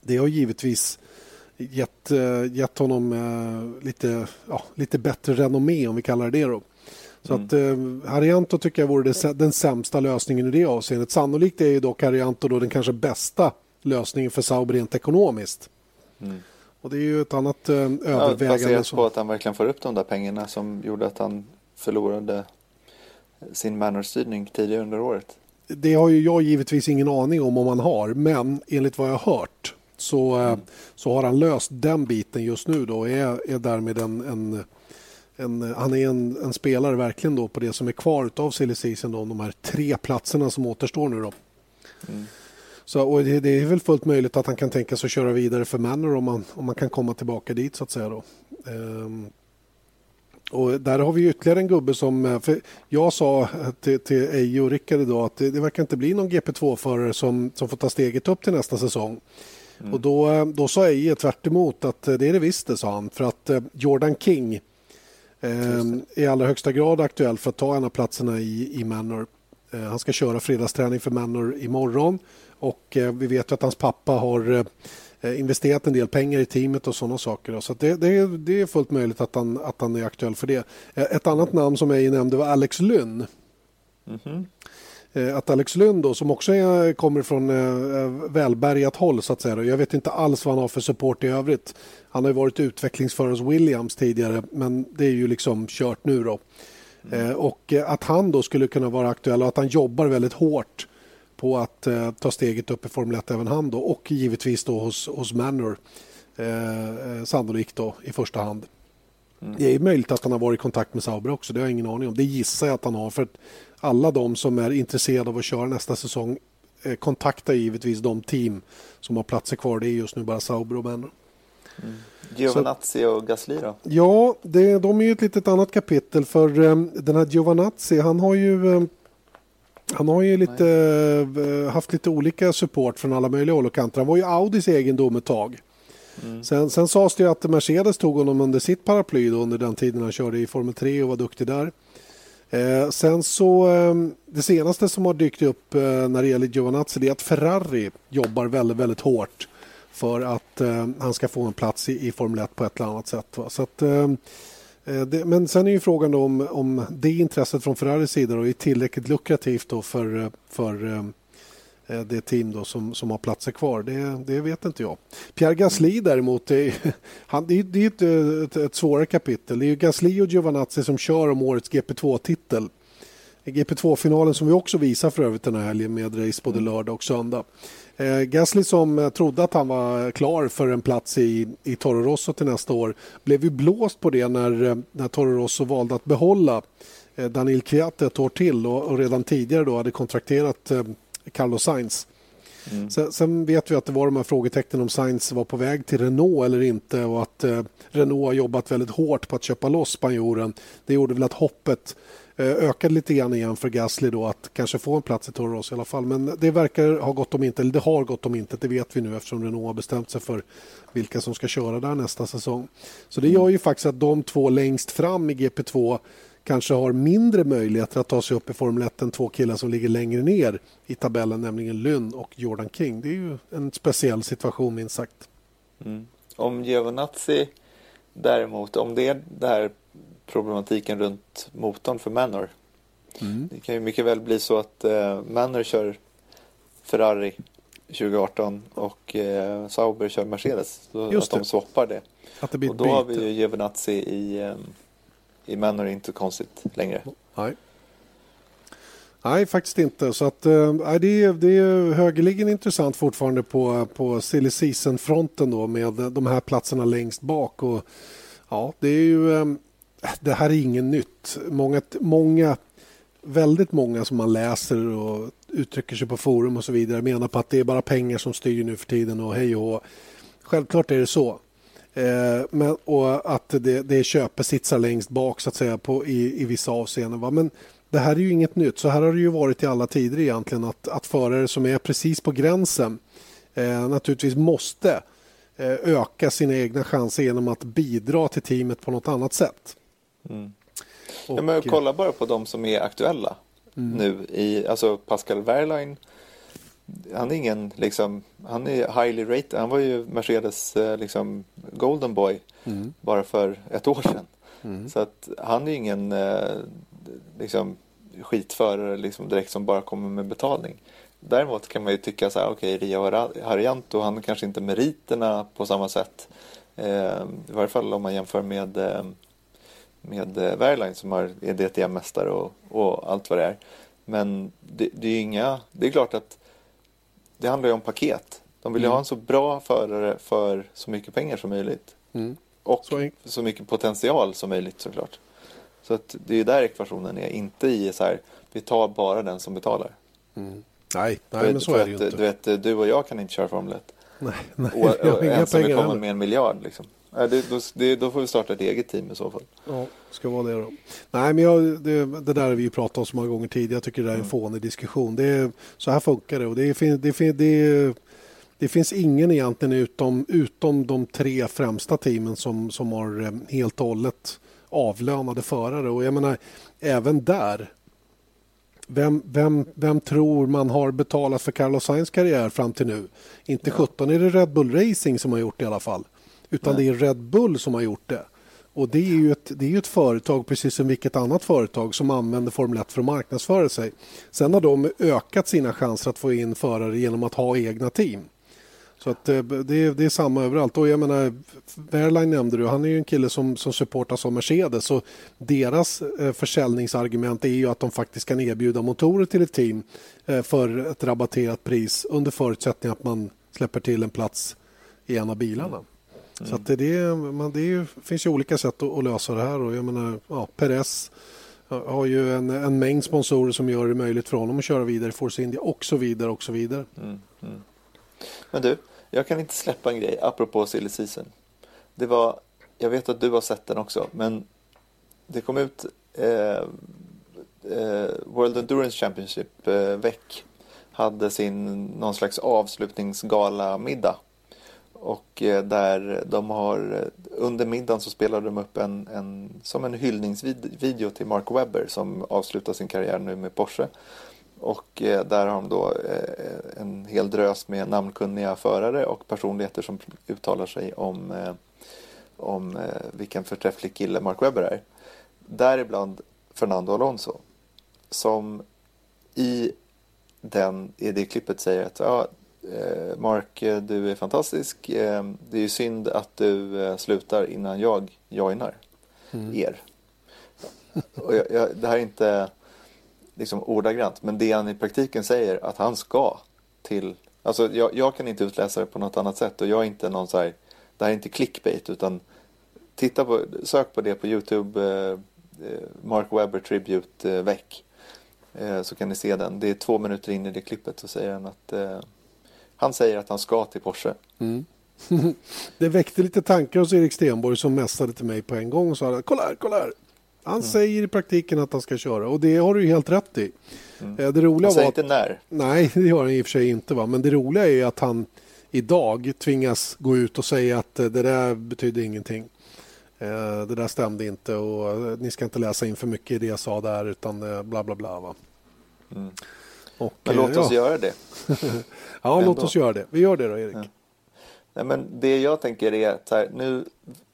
det har givetvis gett, eh, gett honom eh, lite, ja, lite bättre renommé om vi kallar det det då. Så att eh, Harianto tycker jag vore det, den sämsta lösningen i det avseendet. Sannolikt är ju dock Harianto då den kanske bästa lösningen för Sauber rent ekonomiskt. Och det är ju ett annat eh, Ja, övervägande. baserat som- på att han verkligen får upp de där pengarna som gjorde att han förlorade sin mannerstyrning tidigare under året. Det har ju jag givetvis ingen aning om om han har, men enligt vad jag har hört så, eh, så har han löst den biten just nu då och är, är därmed en, en, en, han är en, en spelare verkligen då på det som är kvar av silly season då, de här tre platserna som återstår nu då. Så, och det, det är väl fullt möjligt att han kan tänka sig att köra vidare för Manor om man, om man kan komma tillbaka dit så att säga då. Ehm, och där har vi ytterligare en gubbe som... eh, För jag sa till, till Ejo och Rickard idag att det, det verkar inte bli någon GP2-förare som, som får ta steget upp till nästa säsong. Och då, eh, då sa Eje tvärt emot att eh, det är det visst det, sa han. För att eh, Jordan King eh, i allra högsta grad aktuell för att ta en av platserna i, i Manor. Eh, han ska köra fredagsträning för Manor imorgon. Och eh, vi vet ju att hans pappa har eh, investerat en del pengar i teamet och sådana saker. Så det, det, är- det är fullt möjligt att han, att han är aktuell för det. Ett annat namn som jag nämnde var Alex Lynn. Eh, Att Alex Lund då, som också är, kommer från eh, välbärgat håll så att säga. Jag vet inte alls vad han har för support i övrigt. Han har ju varit utvecklingsförare hos Williams tidigare men det är ju liksom kört nu då. Eh, och eh, att han då skulle kunna vara aktuell och att han jobbar väldigt hårt på att eh, ta steget upp i Formel 1 även han då och givetvis då hos, hos Manor eh, eh, sannolikt då i första hand. Mm. Det är möjligt att han har varit i kontakt med Sauber också, det har jag ingen aning om. Det gissar jag att han har för att alla de som är intresserade av att köra nästa säsong eh, kontaktar givetvis de team som har platser kvar. Det är just nu bara Sauber och Manor. Mm. Giovanazzi och Gasly då? Ja, det, de är ju ett litet annat kapitel för um, den här Giovanazzi han har ju um, han har ju lite, uh, haft lite olika support från alla möjliga håll och kanter. Han var ju Audis egendom ett tag. Mm. Sen, sen sades det ju att Mercedes tog honom under sitt paraply då, under den tiden han körde i Formel 3 och var duktig där. Eh, sen så, eh, det senaste som har dykt upp eh, när det gäller Giovanazzi det är att Ferrari jobbar väldigt, väldigt hårt för att eh, han ska få en plats i, i Formel 1 på ett eller annat sätt. Va? Så att, ehm, eh, det, men sen är ju frågan om, om det intresset från Ferraris sida då är tillräckligt lukrativt då för, eh, för ehm, det team då som, som har platser kvar. Det, det vet inte jag. Pierre Gasly däremot, är, han, det är, det är ett, ett, ett svårare kapitel. Det är Gasly och Giovanazzi som kör om årets GP2-titel. GP2-finalen som vi också visar för övrigt den här helgen med race både mm. lördag och söndag. Eh, Gasly som eh, trodde att han var klar för en plats i, i Toro Rosso till nästa år blev ju blåst på det när, eh, när Toro Rosso valde att behålla eh, Daniel Kviat ett år till och, och, redan tidigare då hade kontrakterat eh, Carlos Sainz. Mm. Sen, sen, vet vi att det var de här frågetecknen om Sainz var på väg till Renault eller inte och att eh, Renault har jobbat väldigt hårt på att köpa loss spanjoren. Det gjorde väl att hoppet Eh, ökade lite grann igen för Gasly då att kanske få en plats i Toro Rosso i alla fall. Men det verkar ha gått om inte, eller det har gått om inte, det vet vi nu eftersom Renault har bestämt sig för vilka som ska köra där nästa säsong. Så det gör ju faktiskt att de två längst fram i GP2 kanske har mindre möjligheter att ta sig upp i Formel 1 än två killar som ligger längre ner i tabellen, nämligen Lynn och Jordan King. Det är ju en speciell situation minst sagt. Mm. Om Giovinazzi däremot, om det är det här problematiken runt motorn för Manor. Mm. Det kan ju mycket väl bli så att eh, Manor kör Ferrari 2018 och eh, Sauber kör Mercedes. Så Just att de swappar det. Att det blir och då har vi ju Giovinazzi i, eh, i Mänö är det inte konstigt längre. Nej. Nej, faktiskt inte. Så att, äh, det, är, det är högeligen intressant fortfarande på, på silly season-fronten då med de här platserna längst bak. Och, ja, det är ju... Äh, det här är inget nytt. Många, många, väldigt många som man läser och uttrycker sig på forum och så vidare menar på att det är bara pengar som styr nu för tiden och hej och Självklart är det så. Eh, men, och att det, det är köpesitsar längst bak så att säga på, i, i vissa avseenden. Va? Men det här är ju inget nytt. Så här har det ju varit i alla tider egentligen att, att förare som är precis på gränsen eh, naturligtvis måste eh, öka sina egna chanser genom att bidra till teamet på något annat sätt. Mm. Och, ja, men kolla bara på de som är aktuella mm. nu. I, alltså Pascal Wehrlein, han är ingen, liksom, han är highly rated. Han var ju Mercedes eh, liksom, golden boy mm. bara för ett år sedan. Mm. Så att han är ingen eh, liksom, skitförare liksom, direkt som bara kommer med betalning. Däremot kan man ju tycka så här, okej, okay, Ria Harianto, han kanske inte meriterna på samma sätt. Eh, I varje fall om man jämför med med eh, Verline som är DTM-mästare och, och allt vad det är. Men det, det, är inga, det är klart att det handlar ju om paket. De vill ju mm. ha en så bra förare för så mycket pengar som möjligt. Mm. Och så, så, mycket potential som möjligt såklart. Så att det är där ekvationen är, inte i så här, vi tar bara den som betalar. Mm. Nej, nej men så är det ju inte. Du vet, du och jag kan inte köra Formel 1. Nej, nej. Och, och, och en som vill komma med en miljard liksom. Nej, det, då, det, då får vi starta ett eget team i så fall. Ja, ska vara det då. Nej, men jag, det, det där har vi pratat om så många gånger tidigare. Jag tycker det är en mm. fånig diskussion. Det så här funkar det. Och det, det, det, det, det finns ingen egentligen utom, utom de tre främsta teamen som, som har eh, helt och hållet avlönade förare. Och jag menar, även där vem, vem, vem tror man har betalat för Carlos Sainz karriär fram till nu? Inte ja. 17 är det Red Bull Racing som har gjort det i alla fall. Utan Nej. det är Red Bull som har gjort det. Och det är ju ett, det är ett företag, precis som vilket annat företag, som använder Formel 1 för att marknadsföra sig. Sen har de ökat sina chanser att få in förare genom att ha egna team. Så att det, det, det är samma överallt. Och jag menar, Wehrlein nämnde du, han är ju en kille som, som supportas av Mercedes. Så deras eh, försäljningsargument är ju att de faktiskt kan erbjuda motorer till ett team eh, för ett rabatterat pris under förutsättning att man släpper till en plats i en av bilarna. Mm. Så att det, det, man, det ju, finns ju olika sätt att, att, lösa det här. Och jag menar, ja, Perez har ju en, en mängd sponsorer som gör det möjligt för honom att köra vidare i Force India och så vidare och så vidare. Mm, mm. Men du, jag kan inte släppa en grej apropå silly season. Det var, jag vet att du har sett den också, men det kom ut eh, eh, World Endurance Championship, eh, VEC, hade sin någon slags avslutningsgala middag. Och eh, där de har, eh, under middagen så spelade de upp en, en som en hyllningsvideo till Mark Webber som avslutar sin karriär nu med Porsche. Och eh, där har de då en hel drös med namnkunniga förare och personligheter som uttalar sig om, om vilken förträfflig kille Mark Webber är. Däribland Fernando Alonso som i, den, i det klippet säger att ja, Mark, du är fantastisk. Det är ju synd att du slutar innan jag joinar mm. er. Och jag, jag, det här är inte liksom ordagrant. Men det han i praktiken säger att han ska till, alltså jag, jag, kan inte utläsa det på något annat sätt och jag är inte någon så här, det här är inte clickbait utan titta på, sök på det på Youtube, eh, eh Mark Webber Tribute eh, VEC. Eh, så kan ni se den. Det är två minuter in i det klippet så säger han att eh, han säger att han ska till Porsche. Mm. det väckte lite tankar hos Erik Stenborg som mässade till mig på en gång och sa kolla här, kolla här. Han mm. säger i praktiken att han ska köra och det har du helt rätt i. Mm. Eh, det roliga han säger var att, inte när. Nej, det gör han i och för sig inte. Va? Men det roliga är att han idag tvingas gå ut och säga att eh, det där betyder ingenting. Eh, det där stämde inte och ni ska inte läsa in för mycket i det jag sa där utan bla bla bla. Va? Mm. Och, men låt oss ja. göra det. ja, Ändå. låt oss göra det. Vi gör det då, Erik. Ja. Nej, men det jag tänker är att här, nu,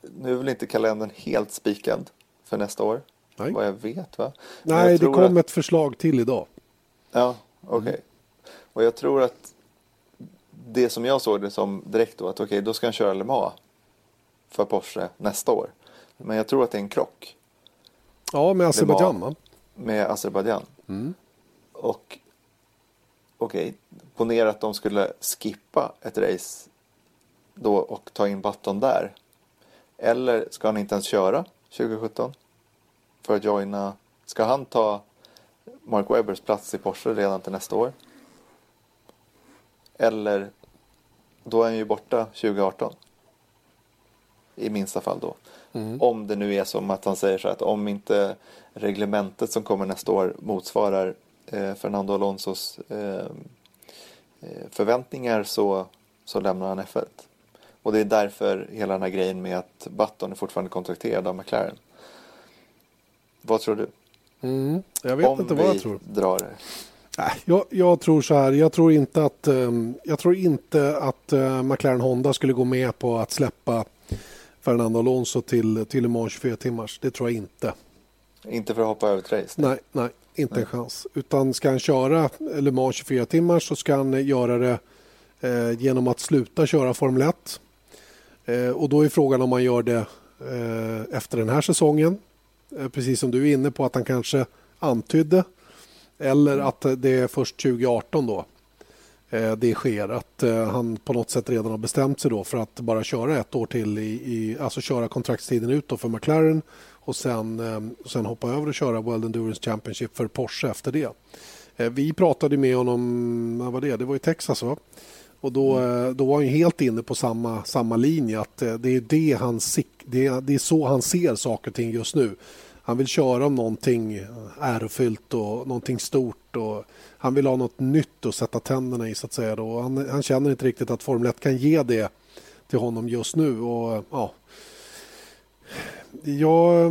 nu är väl inte kalendern helt spikad för nästa år. Nej. Vad jag vet va? Nej, jag det kom att... ett förslag till idag. Ja, okej. Okay. Mm. Och jag tror att det som jag såg det som direkt då att okej, okay, då ska han köra Le Mans för Porsche nästa år. Men jag tror att det är en krock. Ja, med Azerbajdzjan va? Med Azerbajdzjan. Mm. Och okej, okay, ponera att de skulle skippa ett race då och ta in Button där. Eller ska han inte ens köra 2017 för att joina. Ska han ta Mark Webbers plats i Porsche redan till nästa år? Eller då är han ju borta 2018. I minsta fall då. Mm. Om det nu är som att han säger så att om inte reglementet som kommer nästa år motsvarar Fernando Alonsos eh, eh förväntningar så, så lämnar han F1. Och det är därför hela den här grejen med att Button är fortfarande kontrakterad av McLaren. Vad tror du? Mm, jag vet Om inte vad jag tror. drar det. Nej, jag, jag, tror så här. Jag tror inte att, jag tror inte att McLaren Honda skulle gå med på att släppa Fernando Alonso till, till Le Mans 24 timmars. Det tror jag inte. Inte för att hoppa över ett race? Nej, nej inte nej. en chans. Utan ska han köra Le Mans 24 timmars så ska han göra det eh, genom att sluta köra Formel 1 Eh, och då är frågan om man gör det eh, efter den här säsongen. Eh, precis som du är inne på att han kanske antydde. Eller att det är först 2018 då det sker. Att han på något sätt redan har bestämt sig då för att bara köra ett år till. I, i alltså köra kontraktstiden ut för McLaren och sen, och sen hoppa över och köra World Endurance Championship för Porsche efter det. Vi pratade med honom, vad var det? Det var i Texas va? Och då, mm. då var han helt inne på samma, samma linje. att eh, det är, det, han, det, är, det är så han ser saker och ting just nu. Han vill köra om någonting ärofyllt och någonting stort. Och han vill ha något nytt att sätta tänderna i. så att säga. Då. Han, han känner inte riktigt att Formel 1 kan ge det till honom just nu. Och, ja, Ja,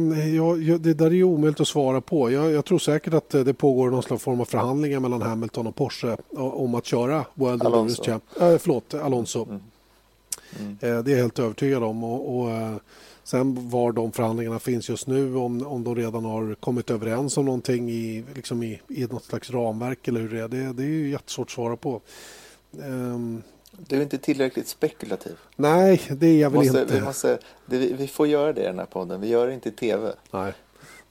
ja, det där är ju omöjligt att svara på. Jag, jag, tror säkert att det pågår någon slags form av förhandlingar mellan Hamilton och Porsche om att köra World Alonso. Champ. Äh, förlåt, Alonso. Mm. Mm. Eh, det är jag helt övertygad om. Och, och, eh, sen var de förhandlingarna finns just nu, om, om de redan har kommit överens om någonting i, liksom i, i något slags ramverk eller hur det är, det, det är ju jättesvårt att svara på. Um, Du är inte tillräckligt spekulativ. Nej, det är jag väl måste, inte. Vi, måste, det, vi, får göra det i den här podden. Vi gör det inte i tv. Nej,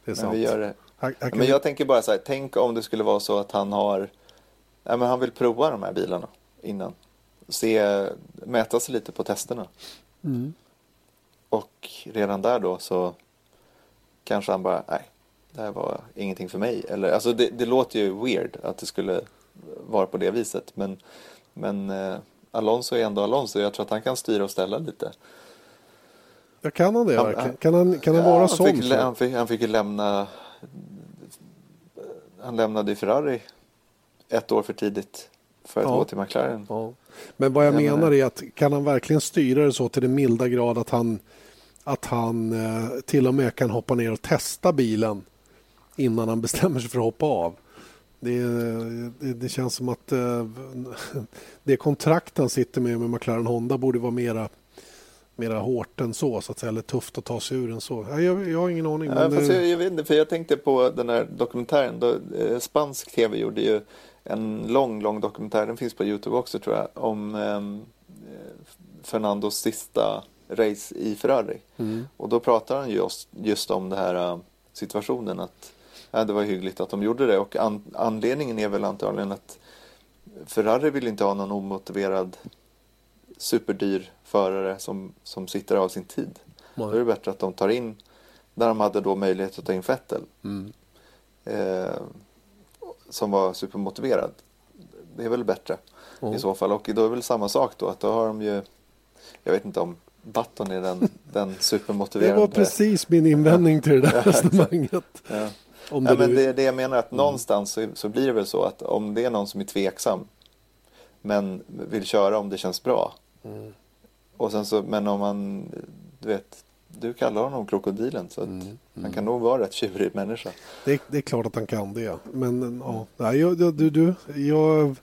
det är sant. Men, vi gör det. Kan men jag tänker bara så här, tänk om det skulle vara så att han har, nej, men han vill prova de här bilarna innan. Se, mäta sig lite på testerna. Mm. Och redan där då så kanske han bara, nej, det här var ingenting för mig. Eller, alltså det, det låter ju weird att det skulle vara på det viset. Men, men eh, Alonso är ändå Alonso. Jag tror att han kan styra och ställa lite. Ja, kan han det Han- verkligen? Kan han, kan han Ja, vara han sån? Fick, så? han, fick, han fick ju lämna, han lämnade ju Ferrari ett år för tidigt för att Ja. gå till McLaren. Ja. Men vad jag Jag menar menar- är att kan han verkligen styra det så till den milda grad att han, att han eh, till och med kan hoppa ner och testa bilen innan han bestämmer sig för att hoppa av. Det, det, det känns som att eh, det kontrakt han sitter med med McLaren Honda borde vara mera, mera hårt än så, så att säga, eller tufft att ta sig ur än så. Ja, Jag, jag har ingen aning. Ja, men, fast eh, jag, jag vet inte, för jag tänkte på den här dokumentären. Då, eh, spansk tv gjorde ju en lång, lång dokumentär. Den finns på Youtube också tror jag. Om ehm, eh, Fernandos sista race i Ferrari. Mm. Och då pratar han just, just om den här situationen. att ja, Det var hyggligt att de gjorde det. Och an, anledningen är väl antagligen att Ferrari vill inte ha någon omotiverad superdyr förare som, som sitter av sin tid. Då är det bättre att de tar in, där de hade då möjlighet att ta in Vettel. Mm. Eh, som var supermotiverad. Det är väl bättre Ja. i så fall. Och då är det väl samma sak då att då har de ju, jag vet inte om Button är den, den det supermotiverade. var precis min invändning till det där resonemanget. Ja. Om ja, det men nu- det är det jag menar att någonstans så, så blir det väl så att om det är någon som är tveksam men vill köra om det känns bra. Mm. Och sen så, men om man, du vet, du kallar honom krokodilen så att han kan nog vara rätt tjurig människa. Det, det är klart att han kan det. Men ja, nej, jag, du, du, jag,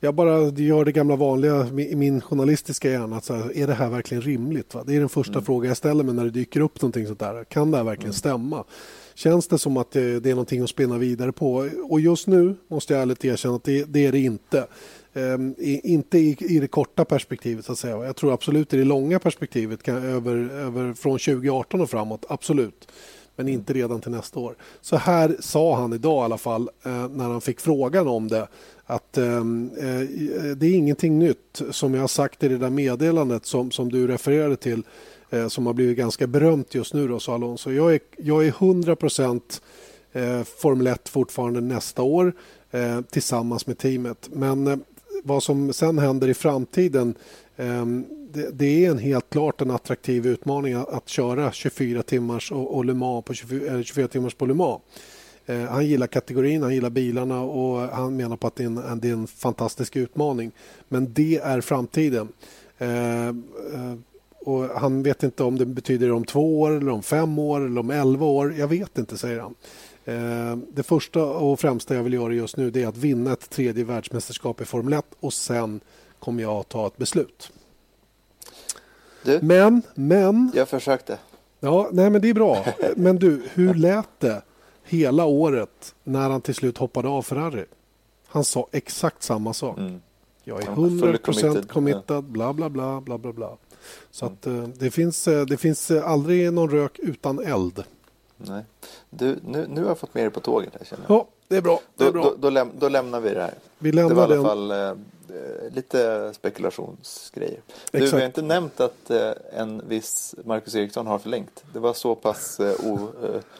jag bara gör det gamla vanliga i min journalistiska hjärna. Att så här, är det här verkligen rimligt? Va? Det är den första frågan jag ställer mig när det dyker upp någonting sånt där. Kan det här verkligen stämma? Känns det som att det, är någonting att spinna vidare på? Och just nu måste jag ärligt erkänna att det, det är det inte. Ehm, i, inte i, i det korta perspektivet så att säga. Jag tror absolut i det långa perspektivet kan, över, över, från 2018 och framåt, absolut. Men inte redan till nästa år. Så här sa han idag i alla fall eh, när han fick frågan om det. Att ehm, eh, det är ingenting nytt som jag har sagt i det där meddelandet som, som du refererade till. Eh, som har blivit ganska berömt just nu då, sa Alonso. Jag är, jag är 100 eh, Formel 1 fortfarande nästa år eh, tillsammans med teamet. Men eh, vad som sen händer i framtiden eh, det, det är en helt klart en attraktiv utmaning att, att köra 24 timmars och, och Le Mans på 24, eh, 24 timmars på Le Mans. Eh, han gillar kategorin, han gillar bilarna och han menar på att det är en, en, det är en fantastisk utmaning. Men det är framtiden. Eh, eh, och han vet inte om det betyder om två år, eller om fem år eller om elva år. Jag vet inte, säger han. Eh, Det första och främsta jag vill göra just nu är att vinna ett tredje världsmästerskap i Formel 1 och sen kommer jag att ta ett beslut. Du, Men, men... jag försökte. Ja, nej men det är bra. Men du, hur lät det hela året när han till slut hoppade av Ferrari? Han sa exakt samma sak. Jag är Ja, fully 100% committed. committed, bla bla bla, bla bla bla. Så att eh, det finns, eh, det finns eh, aldrig någon rök utan eld. Nej. Du, nu, nu har jag fått med dig på tåget här känner jag. Ja, det är bra. Det är Då, bra. då, då, läm, då lämnar vi det här. Vi det lämnar var i alla fall eh, lite spekulationsgrejer. Du, vi har inte nämnt att eh, en viss Marcus Eriksson har förlängt. Det var så pass eh, o,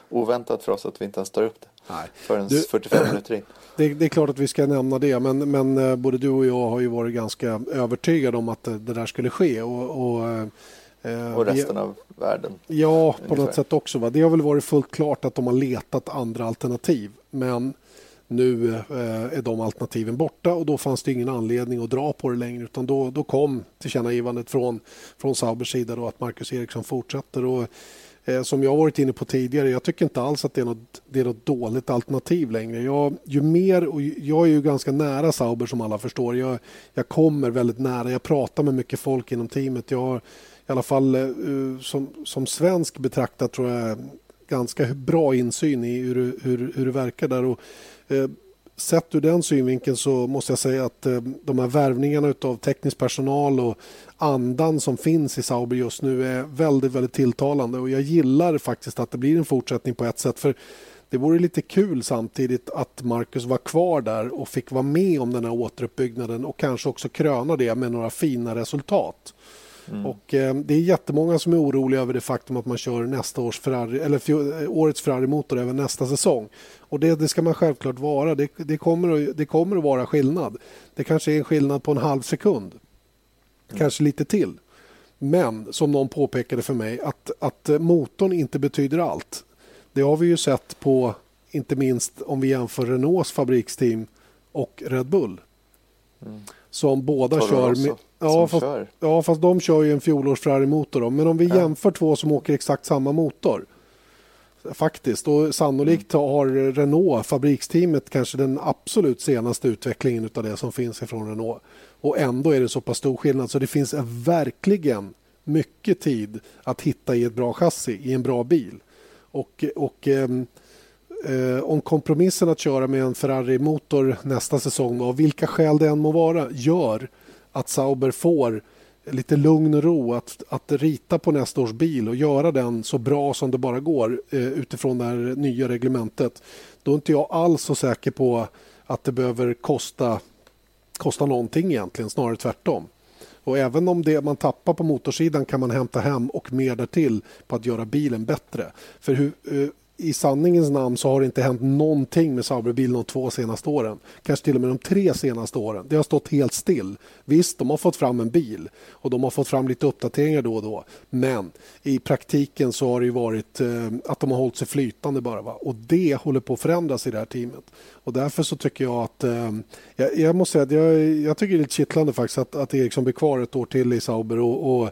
oväntat för oss att vi inte ens tar upp det. Nej. Förrän Du- 45 minuter in. Det, det är klart att vi ska nämna det, men, men eh, både du och jag har ju varit ganska övertygade om att det, det där skulle ske. Och, och, eh, Och vi- resten av världen. Ja, på Ungefär. något sätt också. Va? Det har väl varit fullt klart att de har letat andra alternativ. Men nu eh, är de alternativen borta och då fanns det ingen anledning att dra på det längre. Utan då, då kom tillkännagivandet från, från Saubers sida då att Marcus Eriksson fortsätter. Och, eh, som jag varit inne på tidigare, jag tycker inte alls att det är något, det är något dåligt alternativ längre. Jag, ju mer, och jag är ju ganska nära Sauber som alla förstår. Jag, jag kommer väldigt nära, jag pratar med mycket folk inom teamet. Jag har i alla fall eh, eh som, som svensk betraktat tror jag ganska bra insyn i hur, hur, hur det verkar där. Och, eh, sett ur den synvinkeln så måste jag säga att eh, de här värvningarna av teknisk personal och andan som finns i Sauber just nu är väldigt, väldigt tilltalande och jag gillar faktiskt att det blir en fortsättning på ett sätt. för det vore lite kul samtidigt att Marcus var kvar där och fick vara med om den här återuppbyggnaden och kanske också kröna det med några fina resultat. Mm. Och, eh, det är jättemånga som är oroliga över det faktum att man kör nästa års Ferrari, eller årets Ferrari-motor även nästa säsong. Och det, det ska man självklart vara. Det, det, kommer att, det kommer att vara skillnad. Det kanske är en skillnad på en halv sekund. Mm. Kanske lite till. Men som någon påpekade för mig att, att motorn inte betyder allt. Det har vi ju sett på, inte minst om vi jämför Renaults fabriksteam och Red Bull. Mm. Som båda Toro kör. Med, ja, fast, kör. ja, fast de kör ju en fjolårs Ferrari-motor. Men om vi ja. jämför två som åker exakt samma motor. Faktiskt. Och sannolikt har Renault, fabriksteamet, kanske den absolut senaste utvecklingen av det som finns ifrån Renault. Och ändå är det så pass stor skillnad så det finns verkligen mycket tid att hitta i ett bra chassi, i en bra bil. Och, och ehm, eh, om kompromissen att köra med en Ferrari-motor nästa säsong, av vilka skäl det än må vara, gör att Sauber får lite lugn och ro att, att rita på nästa års bil och göra den så bra som det bara går eh, utifrån det här nya reglementet. Då är inte jag alls så säker på att det behöver kosta, kosta någonting egentligen, snarare tvärtom. Och även om det man tappar på motorsidan kan man hämta hem och mer därtill på att göra bilen bättre. För hur, eh, i sanningens namn så har det inte hänt någonting med Sauberbilen de två senaste åren. Kanske till och med de tre senaste åren. Det har stått helt still. Visst, de har fått fram en bil och de har fått fram lite uppdateringar då och då. Men i praktiken så har det varit eh, att de har hållit sig flytande bara. Va? Och det håller på att förändras i det här teamet. Och därför så tycker jag att eh, jag, jag, måste säga att jag, jag tycker det är lite kittlande faktiskt att, att Eriksson blir kvar ett år till i Sauber och, och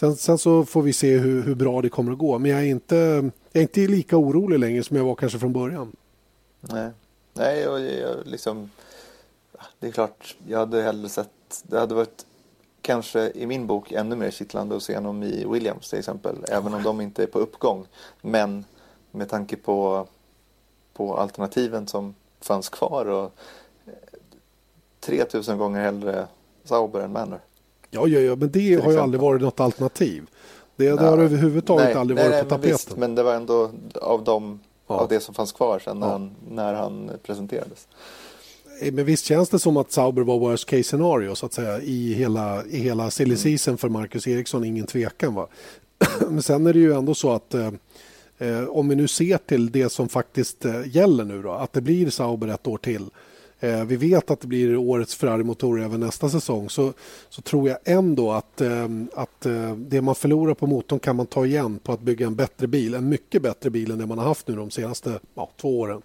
Sen, sen, så får vi se hur, hur, bra det kommer att gå. Men jag är, inte, jag är inte lika orolig längre som jag var kanske från början. Nej, Nej och jag, liksom, det är klart, jag hade hellre sett, det hade varit kanske i min bok ännu mer kittlande att se honom i Williams till exempel. Även om de inte är på uppgång. Men med tanke på, på alternativen som fanns kvar och eh, 3000 gånger hellre Sauber än Manor. Ja, ja, ja men det har ju aldrig varit något alternativ. Det, det har överhuvudtaget nej, aldrig nej, varit nej, på tapeten. Visst, men det var ändå av, dem, ja. av det som fanns kvar sen när, ja. han, när han presenterades. Men visst känns det som att Sauber var worst case scenario så att säga i hela, i hela silly mm. season för Marcus Eriksson, ingen tvekan. Va? men sen är det ju ändå så att eh, eh, om vi nu ser till det som faktiskt eh, gäller nu då, att det blir Sauber ett år till eh, vi vet att det blir årets Ferrari-motor även nästa säsong så, så tror jag ändå att, eh, att eh, det man förlorar på motorn kan man ta igen på att bygga en bättre bil. En mycket bättre bil än det man har haft nu de senaste ja, två åren.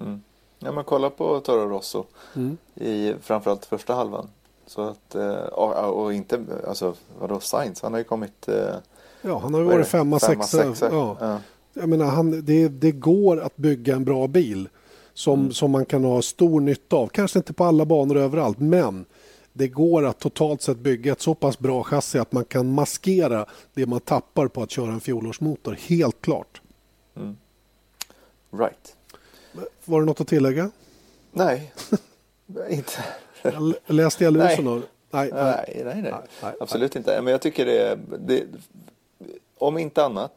Mm. Ja, men kolla på Toro Rosso mm. i framförallt första halvan. Så att, eh, och inte, alltså vadå Sainz, han har ju kommit... Ja, han har ju varit femma, femma sexa. sexa. Ja. ja. Jag menar, han, det, det går att bygga en bra bil som, mm. som man kan ha stor nytta av. Kanske inte på alla banor överallt, men det går att totalt sett bygga ett så pass bra chassi att man kan maskera det man tappar på att köra en fjolårsmotor. Helt klart. Mm. Right. Var det något att tillägga? Nej, inte. Läste jag lusen? Nej. Nej, nej, nej, nej. nej absolut inte. Men jag tycker det, det, om inte annat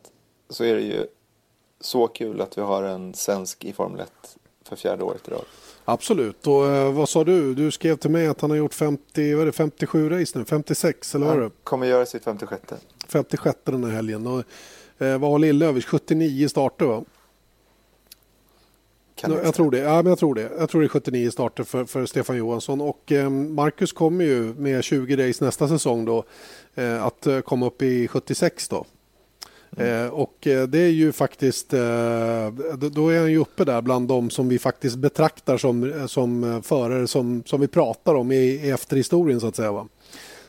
så är det ju så kul att vi har en svensk i Formel 1 för fjärde året i rad. Absolut. Och eh, vad sa du? Du skrev till mig att han har gjort 50, vad är det, 57 race nu, 56 eller vad det? Han kommer göra sitt 56. 56 den här helgen. Och, eh, vad har Lillövers? 79 starter va? Kan jag, tror det. Ja, men jag tror det. Jag tror det är 79 starter för, för Stefan Johansson. Och eh, Marcus kommer ju med 20 race nästa säsong då eh, att eh, komma upp i 76 då. Mm. Eh, och eh, det är ju faktiskt, eh, då är han ju uppe där bland de som vi faktiskt betraktar som, eh, som förare som, som vi pratar om i, i efterhistorien så att säga. Va?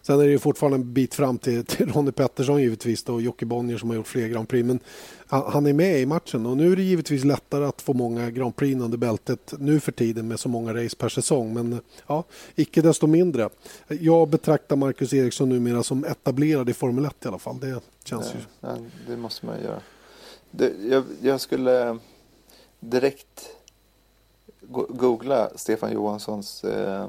Sen är det ju fortfarande en bit fram till, till Ronnie Pettersson givetvis och Jocke Bonnier som har gjort fler Grand Prix. Men han är med i matchen och nu är det givetvis lättare att få många Grand Prix under bältet nu för tiden med så många race per säsong. Men ja, icke desto mindre. Jag betraktar Marcus Eriksson numera som etablerad i Formel 1 i alla fall. Det känns ja, ju... Ja, det måste man göra. Det, jag, jag skulle direkt googla Stefan Johanssons eh,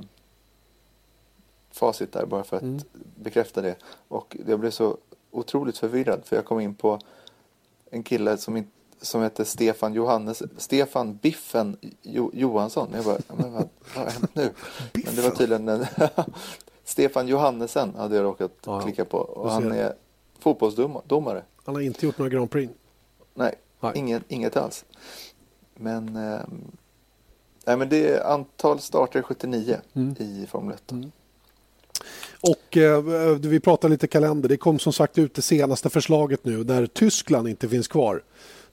facit där bara för att Mm. bekräfta det. Och jag blev så otroligt förvirrad för jag kom in på en kille som, in, som heter Stefan Johannes, Stefan Biffen jo, Johansson. Jag bara, men vad, vad har hänt nu? Men det var tydligen en Stefan Johannesen hade jag råkat Ja, klicka på. Och han är fotbollsdomare. Han har inte gjort några Grand Prix. Nej, Ingen, inget alls. Men, ehm, nej, men det är antal starter 79 Mm. i Formel 1. Och eh, vi pratar lite kalender. Det kom som sagt ut det senaste förslaget nu där Tyskland inte finns kvar.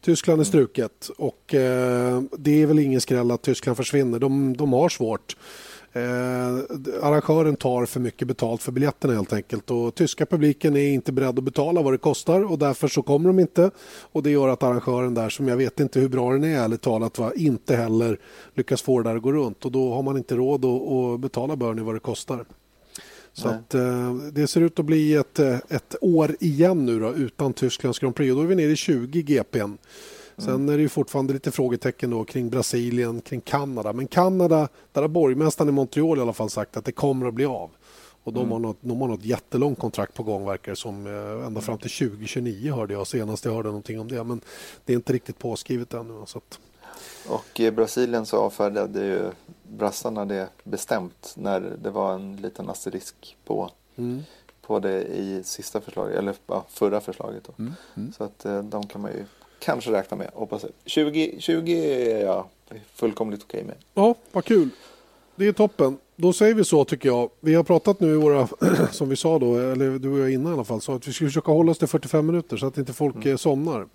Tyskland är struket och eh, det är väl ingen skräll att Tyskland försvinner. De, de har svårt. Eh, arrangören tar för mycket betalt för biljetterna helt enkelt och tyska publiken är inte beredd att betala vad det kostar och därför så kommer de inte och det gör att arrangören där som jag vet inte hur bra den är ärligt talat va, inte heller lyckas få det där att gå runt och då har man inte råd att, att betala Bernie vad det kostar. Så att, eh, det ser ut att bli ett, eh, ett år igen nu då, utan Tysklands Grand Prix. Och då är vi nere i 20 GPn. Sen är det ju fortfarande lite frågetecken då kring Brasilien, kring Kanada. Men Kanada, där har borgmästaren i Montreal i alla fall sagt att det kommer att bli av. Och de, Mm. har något, de har något jättelångt kontrakt på gång verkar som. eh, Ända fram till 2029 hörde jag senast jag hörde någonting om det. Men det är inte riktigt påskrivet ännu. Så att, Och i Brasilien så avfärdade ju brassarna det bestämt när det var en liten asterisk på, mm. på det i sista förslaget, eller ja, förra förslaget. Då. Mm, mm. Så att eh, de kan man ju kanske räkna med, hoppas jag. 20, 20 är jag fullkomligt okej med. Ja, vad kul. Det är toppen. Då säger vi så tycker jag. Vi har pratat nu i våra, som vi sa då, eller du och jag innan i alla fall, sa att vi skulle försöka hålla oss till 45 minuter så att inte folk eh, somnar.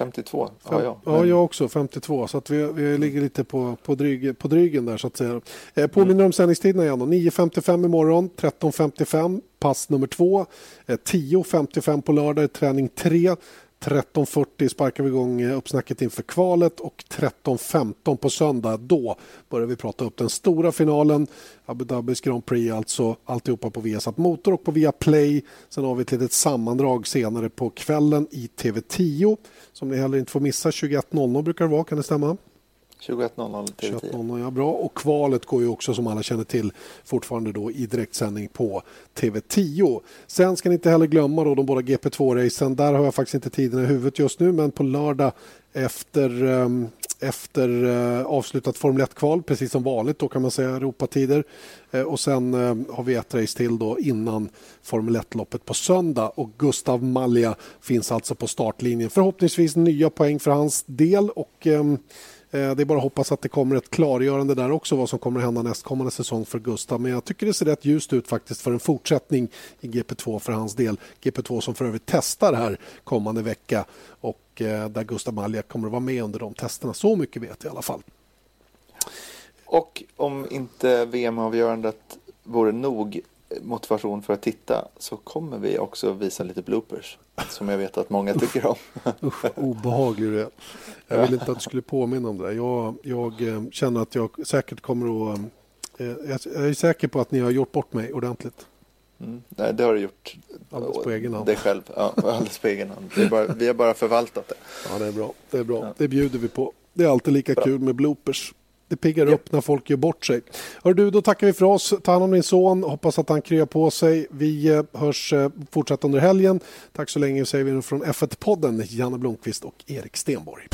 52 Fem, jag. ja, Men- jag också. 52. Så att vi, vi ligger lite på, på, dryg, på drygen där så att säga. Eh, påminner om sändningstiderna igen. då. 9.55 imorgon, 13.55 pass nummer två. Eh, 10.55 på lördag träning tre. 13.40 sparkar vi igång eh, uppsnacket inför kvalet och 13.15 på söndag. Då börjar vi prata upp den stora finalen. Abu Dhabis Grand Prix alltså. Alltihopa på Viasat Motor och på Viaplay. Sen har vi ett litet sammandrag senare på kvällen i TV10 som ni heller inte får missa. 21.00 brukar det vara, kan det stämma? 21.00 TV10. 21.00, ja bra. Och kvalet går ju också som alla känner till fortfarande då i direktsändning på TV10. Sen ska ni inte heller glömma då de båda GP2-racen. Där har jag faktiskt inte tiden i huvudet just nu men på lördag efter, ehm, efter eh, avslutat Formel 1-kval, precis som vanligt då kan man säga Europatider. Eh, och sen eh, har vi ett race till då innan Formel 1-loppet på söndag och Gustav Malja finns alltså på startlinjen. Förhoppningsvis nya poäng för hans del och ehm, Eh, Det är bara att hoppas att det kommer ett klargörande där också vad som kommer att hända nästkommande säsong för Gustav. Men jag tycker det ser rätt ljust ut faktiskt för en fortsättning i GP2 för hans del. GP2 som för övrigt testar här kommande vecka och eh, där Gustav Malja kommer att vara med under de testerna. Så mycket vet jag i alla fall. Och om inte VM-avgörandet vore nog motivation för att titta så kommer vi också visa lite bloopers som jag vet att många tycker om. Usch, obehaglig du är. Jag vill inte att du skulle påminna om det. Jag, jag eh, känner att jag säkert kommer att... eh, Jag jag är säker på att ni har gjort bort mig ordentligt. Mm. Nej, det har du gjort. Alldeles på egen hand. Dig själv. Ja, alldeles på egen hand. Det bara, vi har bara förvaltat det. Ja, det är bra. Det är bra. Det bjuder vi på. Det är alltid lika kul med bloopers. Det piggar upp när folk gör bort sig. Hör du, då tackar vi för oss. Ta hand om din son. Hoppas att han kryar på sig. Vi eh, hörs eh, fortsatt under helgen. Tack så länge säger vi nu från F1-podden. Janne Blomqvist och Erik Stenborg.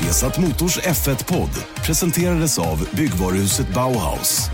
Vesat Motors F1-podd presenterades av byggvaruhuset Bauhaus.